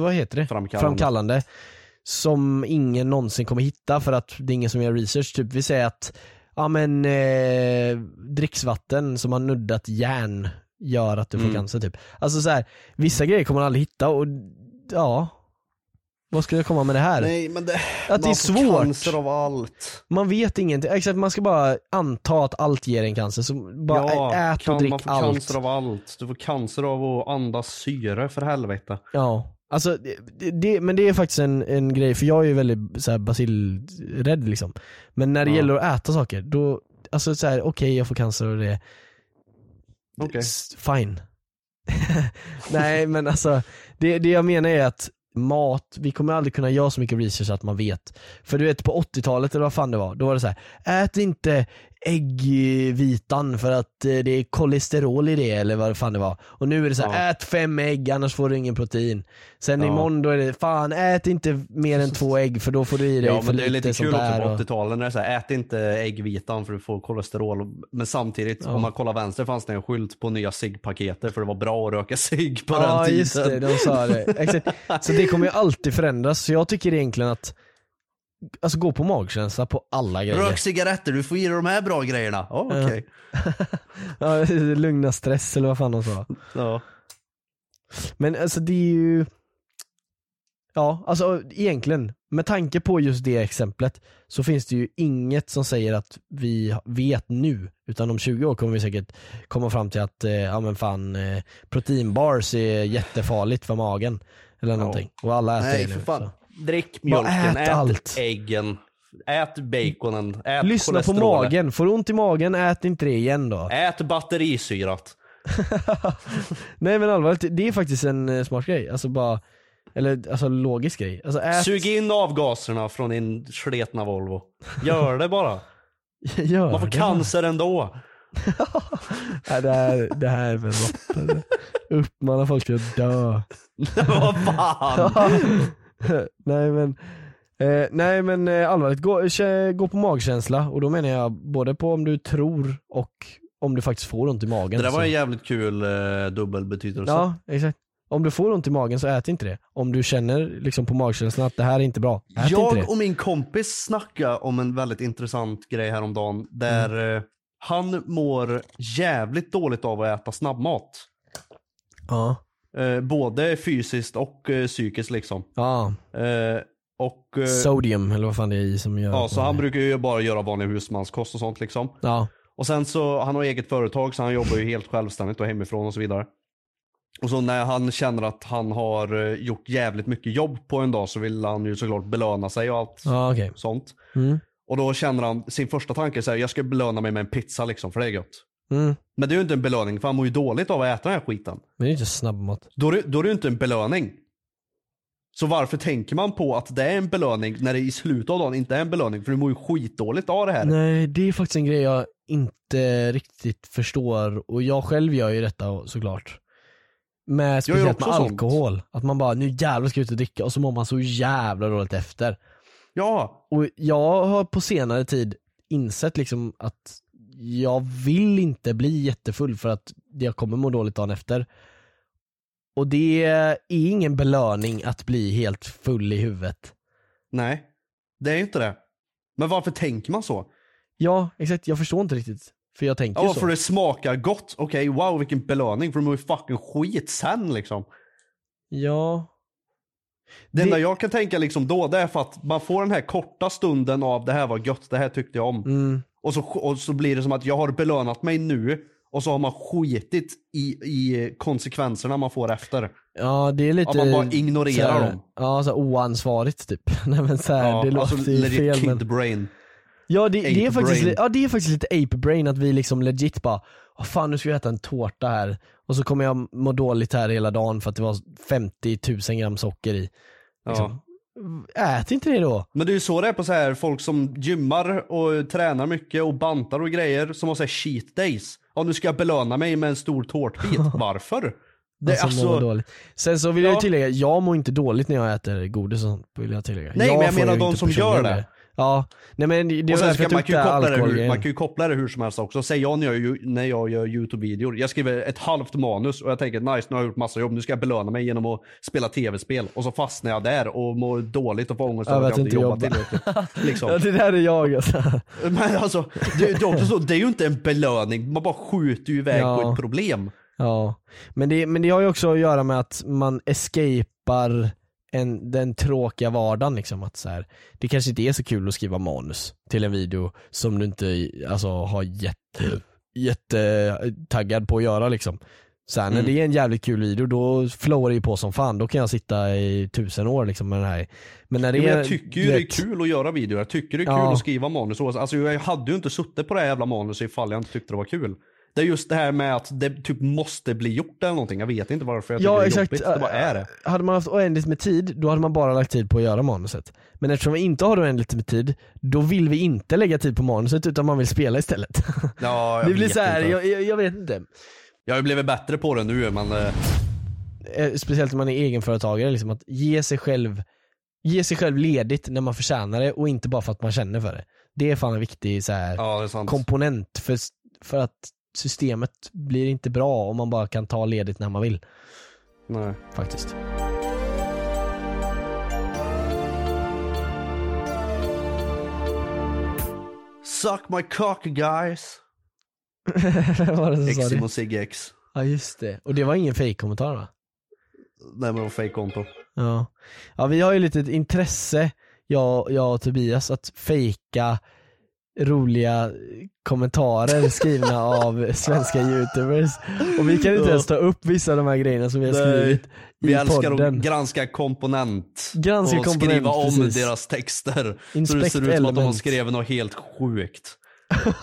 vad heter det? Framkallande. Framkallande. Som ingen någonsin kommer hitta för att det är ingen som gör research. Typ vi säger att, ja men eh, dricksvatten som har nuddat järn gör att du får Mm. cancer typ. Alltså så här, vissa grejer kommer man aldrig hitta och ja, vad ska jag komma med det här? Nej men det, Att det man är får svårt. cancer av allt. Man vet ingenting, exakt man ska bara anta att allt ger en cancer, så bara ja, ät och drick man får allt. cancer av allt. Du får cancer av att andas syre för helvete. Ja, alltså det, det, men det är faktiskt en, en grej, för jag är ju väldigt så här, basilrädd liksom. Men när det Ja. gäller att äta saker, då, alltså så här, okej jag får cancer och det, s- fine. Nej men alltså, det, det jag menar är att mat, vi kommer aldrig kunna göra så mycket research att man vet. För du vet på 80-talet eller vad fan det var, då var det så här: ät inte äggvitan för att eh, det är kolesterol i det eller vad fan det var. Och nu är det så här: Ja. ät fem ägg annars får du ingen protein. Sen Ja. imorgon då är det, fan ät inte mer än två ägg för då får du i dig Ja för men det är lite lite kul också på och- 80-talet när det är så här, ät inte äggvitan för du får kolesterol. Men samtidigt, Ja. om man kollar vänster fanns det en skylt på nya ciggpaketet för det var bra att röka cigg på ja den tiden. just det, de sa det. Exakt. Så det kommer ju alltid förändras, så jag tycker egentligen att Alltså gå på magkänsla på alla grejer. Rök cigaretter, du får i dig de här bra grejerna. Ja okej. ja, lugna stress eller vad fan de sa. Ja. Men alltså det är ju Ja, alltså egentligen, med tanke på just det exemplet så finns det ju inget som säger att vi vet nu, utan om 20 år kommer vi säkert komma fram till att, eh, ja men fan, eh, proteinbars är jättefarligt för magen. Eller någonting. Och alla äter Nej det för nu. fan. så. Drick mjölken, ät ät, allt. äggen, ät baconen, ät Lyssna på magen, får du ont i magen, ät inte det igen då. Ät batterisyrat. Nej men allvarligt, det är faktiskt en eh, smart grej. Alltså bara, eller alltså logisk grej. Alltså ät, Sug in avgaserna från din sletna Volvo. Gör det bara. gör Man får det. cancer ändå. Nej, det, här, det här är väl alltså. Uppmana folk till att dö. Vad fan. nej men, eh, nej men eh, allvarligt, gå, kä- gå på magkänsla och då menar jag både på om du tror och om du faktiskt får ont i magen. Det där var en jävligt kul eh, dubbelbetydelse. Ja, exakt. Om du får ont i magen så ät inte det. Om du känner liksom på magkänslan att det här är inte bra, ät inte Jag det. och min kompis snackade om en väldigt intressant grej häromdagen där Mm. eh, han mår jävligt dåligt av att äta snabbmat. Ja. Eh, både fysiskt och eh, psykiskt liksom. Ja. Eh, och, eh, Sodium eller vad fan det är i som gör ja, så han brukar ju bara göra vanlig husmanskost och sånt liksom. Ja. Och sen så, han har eget företag så han jobbar ju helt självständigt och hemifrån och så vidare. Och så när han känner att han har eh, gjort jävligt mycket jobb på en dag så vill han ju såklart belöna sig och allt Ja okej. sånt. Mm. Och då känner han, sin första tanke är jag ska belöna mig med en pizza liksom för det är gött. Mm. Men det är ju inte en belöning för han mår ju dåligt av att äta den här skiten. Men det är inte snabbmat. Då är, då är det ju inte en belöning. Så varför tänker man på att det är en belöning när det i slutet av dagen inte är en belöning? För du mår ju skitdåligt av det här. Nej det är faktiskt en grej jag inte riktigt förstår och jag själv gör ju detta såklart. Med gör speciellt med också sånt. alkohol. Att man bara, nu jävlar ska jag ut och dricka och så mår man så jävla dåligt efter. Ja, Och jag har på senare tid insett liksom att jag vill inte bli jättefull för att jag kommer må dåligt dagen efter. Och det är ingen belöning att bli helt full i huvudet. nej. Det är inte det. Men varför tänker man så? Ja, exakt. Jag förstår inte riktigt. För jag tänker Ja, så. för det smakar gott. Okej, wow vilken belöning. För du mår ju fucking skit sen liksom. Ja. Det, Det- enda jag kan tänka liksom då, det är för att man får den här korta stunden av det här var gött, det här tyckte jag om. Mm. Och, så, och så blir det som att jag har belönat mig nu och så har man skitit i, i konsekvenserna man får efter. Ja det är lite Att man bara ignorerar här- dem. Ja, så oansvarigt typ. Nej men så här, Ja, det alltså låter ju legit fel kid men... brain. Ja det, det, är faktiskt, brain. ja det är faktiskt lite ape brain att vi liksom legit bara fan nu ska vi äta en tårta här och så kommer jag må dåligt här hela dagen för att det var 50 000 gram socker i. Liksom. Ät inte det då. Men det är ju så det är på så här folk som gymmar och tränar mycket och bantar och grejer som har så här cheat days. Ja nu ska jag belöna mig med en stor tårtbit. Varför? Det är Alltså, alltså, dåligt. Sen så vill jag Ja. tillägga, jag mår inte dåligt när jag äter godis och sånt vill jag tillägga. Nej, men jag menar de som gör det. Ja, nej men det det och sen ska, man, kan ju koppla det hur, man kan ju koppla det hur som helst också. Säg jag när jag, när jag gör YouTube-videor. Jag skriver ett halvt manus och jag tänker nice nu har jag gjort massa jobb, nu ska jag belöna mig genom att spela tv-spel. Och så fastnar jag där och mår dåligt och får ångest Över att jag inte jobbat jobba. tillräckligt. Liksom. Ja det där är jag alltså. Men alltså, det, det är också så, det är ju inte en belöning, man bara skjuter ju iväg Ja. på ett problem. Ja, men det, men det har ju också att göra med att man escapar en, den tråkiga vardagen liksom. Att så här, det kanske inte är så kul att skriva manus till en video som du inte alltså, har jätte, jättetaggad på att göra liksom. Så här, när Mm. det är en jävligt kul video då flowar det ju på som fan, då kan jag sitta i tusen år liksom med den här. Men när det men är, jag tycker ju det är kul att göra videor, jag tycker det är kul Ja. att skriva manus. Alltså jag hade ju inte suttit på det här jävla manuset ifall jag inte tyckte det var kul. Det är just det här med att det typ måste bli gjort eller någonting. Jag vet inte varför jag tycker Ja det är exakt, jobbigt. Det bara är det. hade man haft oändligt med tid, då hade man bara lagt tid på att göra manuset. Men eftersom vi inte har oändligt med tid, då vill vi inte lägga tid på manuset utan man vill spela istället. Ja, jag det blir vet så här, inte. jag, jag, vet inte. Jag har ju blivit bättre på det nu men eh, Eh, Speciellt om man är egenföretagare, liksom att ge sig själv Ge sig själv ledigt när man förtjänar det och inte bara för att man känner för det. Det är fan en viktig så här, ja komponent för, för att systemet blir inte bra om man bara kan ta ledigt när man vill. Nej. Faktiskt. Suck my cock guys. Var det som Exim och. Ja just det. Och det var ingen fake-kommentar va? Nej men det var fake-konto. Ja. ja, vi har ju lite ett intresse, jag, jag och Tobias, att fejka roliga kommentarer skrivna av svenska youtubers. Och vi kan inte ens ta upp vissa av de här grejerna som vi har Nej. skrivit Vi i älskar podden. att granska komponent. Granska och komponent, skriva om precis. deras texter. så det Inspect ser ut som att de har element. skrivit något helt sjukt.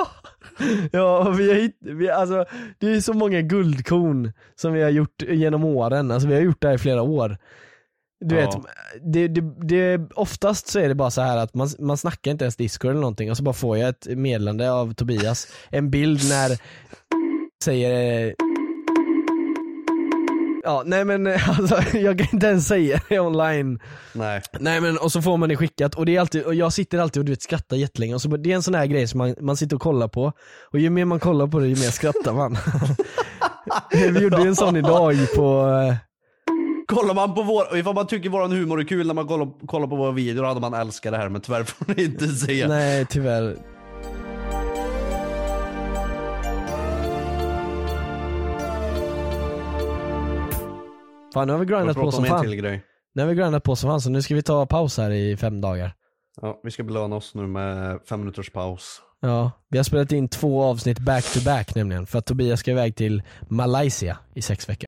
Ja, och vi har hitt, vi, alltså, det är så många guldkorn som vi har gjort genom åren, alltså vi har gjort det här i flera år. Du Ja. vet, det, det, det, oftast så är det bara så här att man, man snackar inte ens discord eller någonting och så bara får jag ett meddelande av Tobias, en bild när säger Ja nej men alltså, jag kan inte ens säga det online Nej. Nej men och så får man det skickat och det är alltid, och jag sitter alltid och du vet skrattar jättelänge och så det är en sån här grej som man, man sitter och kollar på och ju mer man kollar på det ju mer skrattar man. Vi gjorde ju en sån idag på, eh, Kollar man på vår, ifall man tycker våran humor är kul när man kollar, kollar på våra videor hade man älskat det här men tyvärr får ni inte se. nej tyvärr. Fan nu har vi grindat på som fan. till grej. Nu har vi grindat på som fan så nu ska vi ta paus här i fem dagar. Ja, vi ska belöna oss nu med fem minuters paus. Ja, vi har spelat in två avsnitt back to back nämligen för att Tobias ska iväg till Malaysia i sex veckor.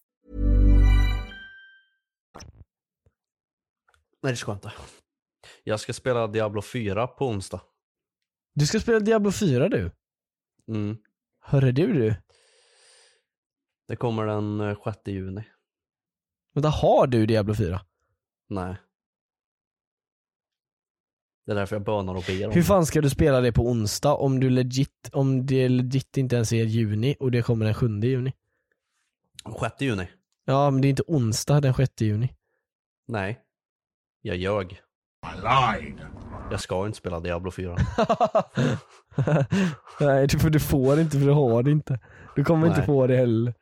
Nej det ska jag inte. Jag ska spela Diablo 4 på onsdag. Du ska spela Diablo 4 du? Mm. Hörru du du? Det kommer den eh, 6 juni. Vänta, har du Diablo 4? Nej. Det är därför jag bönar och ber om Hur fan ska du spela det på onsdag om du legit, om det legit inte ens är juni och det kommer den 7 juni? 6 juni? Ja men det är inte onsdag den 6 juni. Nej. Jag ljög. Jag ska inte spela Diablo 4. Nej för du får inte för du har det inte. Du kommer inte Nej. få det heller.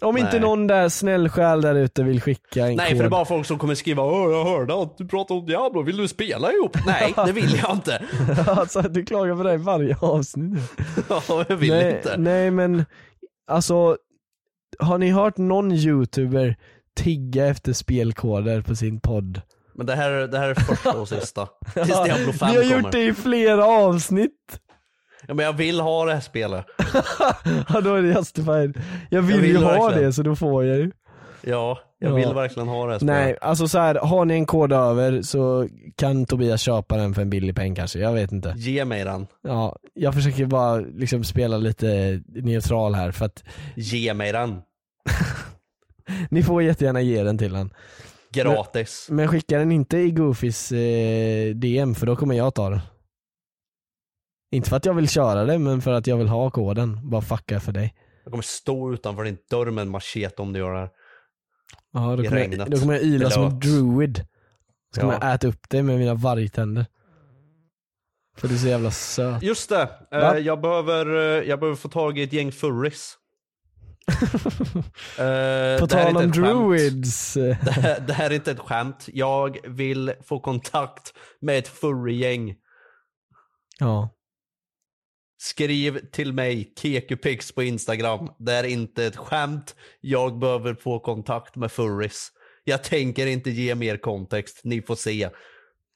Om inte Nej. någon där snäll själ där ute vill skicka en Nej kod. för det är bara folk som kommer skriva Åh jag hörde att du pratade om Diablo, vill du spela ihop? Nej det vill jag inte. alltså du klagar på det i varje avsnitt. Ja, jag vill nej, inte. Nej men, alltså har ni hört någon youtuber tigga efter spelkoder på sin podd? Men det här, det här är första och sista. Tills Diablo 5 Vi har kommer. gjort det i flera avsnitt. Ja, men jag vill ha det här spelet. ja då är det justified. Jag vill, Jag vill ju ha verkligen. det så då får jag ju. Ja, jag Ja. vill verkligen ha det här spelet. Nej, alltså så här, har ni en kod över så kan Tobias köpa den för en billig peng kanske, jag vet inte. Ge mig den. Ja, jag försöker bara liksom spela lite neutral här för att Ge mig den. ni får jättegärna ge den till han. Gratis. Men skicka den inte i Goofys eh, DM för då kommer jag ta den. Inte för att jag vill köra det men för att jag vill ha koden. Bara fucka för dig. Jag kommer stå utanför din dörr med en machete om du gör det här. Ja, då I kommer, jag, då kommer jag yla som en druid. Så kommer Ja. jag äta upp dig med mina vargtänder. För du är så jävla söt. Just det, eh, Va? jag, behöver, eh, jag behöver få tag i ett gäng furries. Det På tal om druids. Det här, det här är inte ett skämt. Jag vill få kontakt med ett furry-gäng. Ja. Skriv till mig, Kekupix på Instagram. Det är inte ett skämt. Jag behöver få kontakt med furries. Jag tänker inte ge mer kontext, ni får se.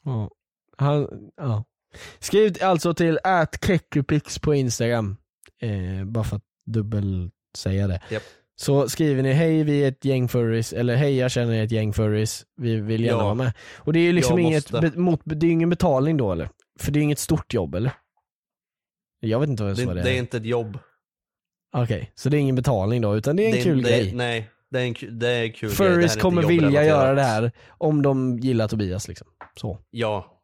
ja. Han, ja. Skriv alltså till @kekupix på Instagram. Eh, bara för att dubbel säga det. Japp. Så skriver ni hej vi är ett gäng furries, eller hej jag känner ett gäng furries, vi vill gärna Ja. vara med. Och det är ju liksom inget, be, mot, det är ingen betalning då eller? För det är inget stort jobb eller? Jag vet inte vad Det, vad det, det är är. inte ett jobb. Okej, så det är ingen betalning då, utan det är en det, kul det, grej. Nej, det är en, det är en kul grej. Här är Furries kommer vilja göra det här om de gillar Tobias liksom. Så. Ja.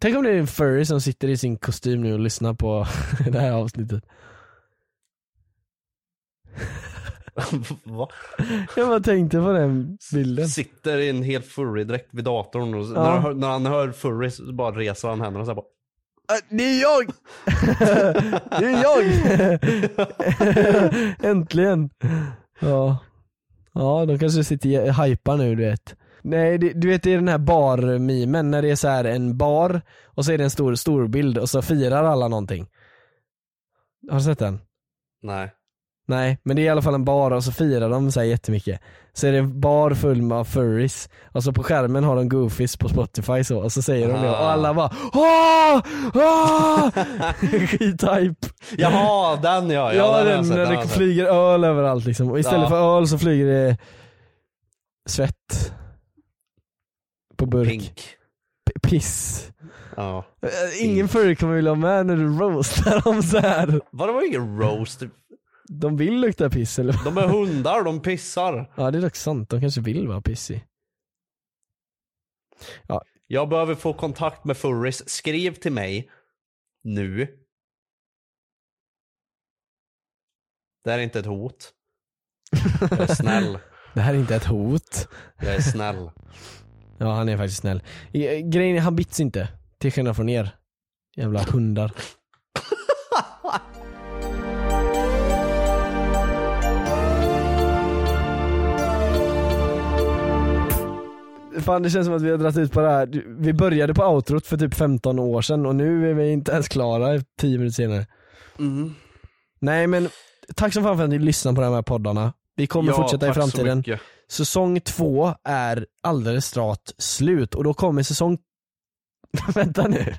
Tänk om det är en furry som sitter i sin kostym nu och lyssnar på det här avsnittet. Va? Jag bara tänkte på den bilden. Sitter i en helt furry-dräkt vid datorn och så- Ja. när, han hör, när han hör furry så bara reser han händerna och så här bara Äh, Det är jag! det är jag! Äntligen! Ja. Ja, de kanske sitter och hypar nu du vet. Nej, det, du vet det är den här bar-memen när det är så här en bar och så är det en stor storbild och så firar alla någonting. Har du sett den? Nej. Nej, men det är i alla fall en bar och så firar de så här jättemycket. Så är det en bar full med furries och så på skärmen har de goofies på spotify så och så säger de det och alla bara Åh! Åh! Skithype! Jaha, den ja. Ja, Ja, den den, sett, den det flyger öl överallt liksom. Och istället Ja. för öl så flyger det svett. På burk. Pink. P- Piss. Ja. Ingen furry kommer vilja ha med när du roastar dem så här. Vad det var ingen roast? De vill lukta piss eller? De är hundar, de pissar. Ja det är dock sant, de kanske vill vara pissig. Jag behöver få kontakt med furries. Skriv till mig. Nu. Det här är inte ett hot. Jag är snäll. Det här är inte ett hot. Jag är snäll. Ja han är faktiskt snäll. I- Grejen är, han bits inte. Till skillnad från er. Jävla hundar. Fan det känns som att vi har dragit ut på det här. Vi började på outrot för typ 15 år sedan och nu är vi inte ens klara 10 minuter senare. Mm. Nej men tack så fan för att ni lyssnar på de här poddarna. Vi kommer Ja, fortsätta i så framtiden. mycket. Säsong två är alldeles snart slut och då kommer säsong... Vänta nu.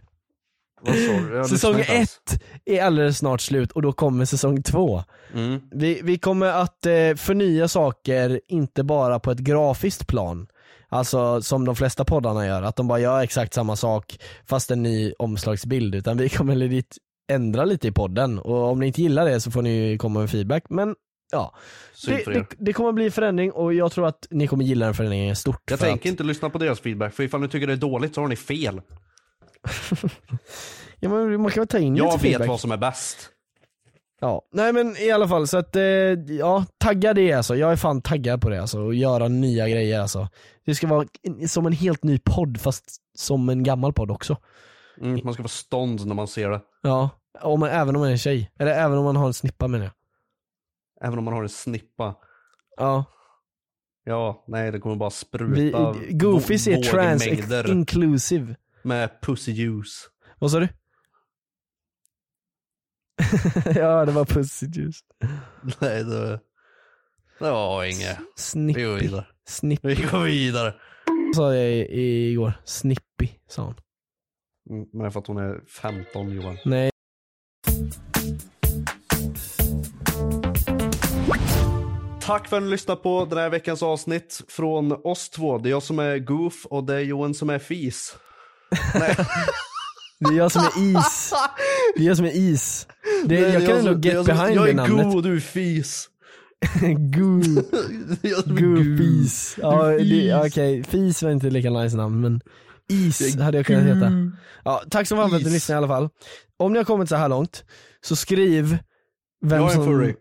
Säsong lyssnar inte ens. ett är alldeles snart slut och då kommer säsong två. Mm. Vi, vi kommer att eh, förnya saker, inte bara på ett grafiskt plan. Alltså som de flesta poddarna gör, att de bara gör exakt samma sak fast en ny omslagsbild. Utan vi kommer legit ändra lite i podden och om ni inte gillar det så får ni komma med feedback. Men ja, det, det, det kommer bli förändring och jag tror att ni kommer gilla den förändringen stort. Jag tänker att, inte lyssna på deras feedback, för ifall ni tycker det är dåligt så har ni fel. ja, men man kan väl ta in Jag lite vet feedback. vad som är bäst. Ja, nej men i alla fall så att, eh, ja, tagga det alltså. Jag är fan taggad på det alltså, och göra nya grejer alltså. Det ska vara som en helt ny podd fast som en gammal podd också. Mm, man ska få stånd när man ser det. Ja, om man, även om man är en tjej. Eller även om man har en snippa menar jag. Även om man har en snippa. Ja. Ja, nej det kommer bara Vi, spruta Goofies är trans inclusive. med pussy juice. Vad sa du? ja det var pussy juice. Nej det, det var inget. Vi går Snippy. vidare. Snippy. Vi går vidare. Sa jag igår. Snippy sa hon. Mm, Men det är för att hon är 15 Johan. Nej. Tack för att ni lyssnade på den här veckans avsnitt från oss två. Det är jag som är Goof och det är Johan som är Fis. Nej. Det är jag som är is. Det är jag som är is. Det, Nej, jag är kan ändå är get jag behind Jag det är namnet. Go och du är Fis. Är jag är Goo. Goofies. Ja, Du det- fis. okej. Fis var inte lika nice namn men Is hade jag kunnat heta. Ja, tack så mycket för att ni Is. lyssnade i alla fall. Om ni har kommit så här långt, så skriv vem Jag är en som... furry.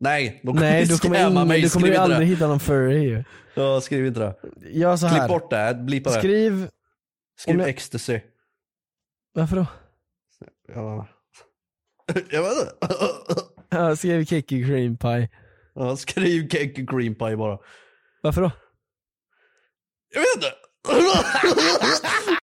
Nej, då kommer Nej, du kommer, ingen, mig. du kommer ju aldrig det. hitta någon furry ju. Ja, skriv inte det. Gör så här. Klipp bort det, blipa det. Skriv, Skriv jag- ecstasy. Varför då? Ja. Jag vet inte. Ja, skriv Kiki Cream Pie. Ja, skriv och cream pie bara. Varför då? Jag vet inte.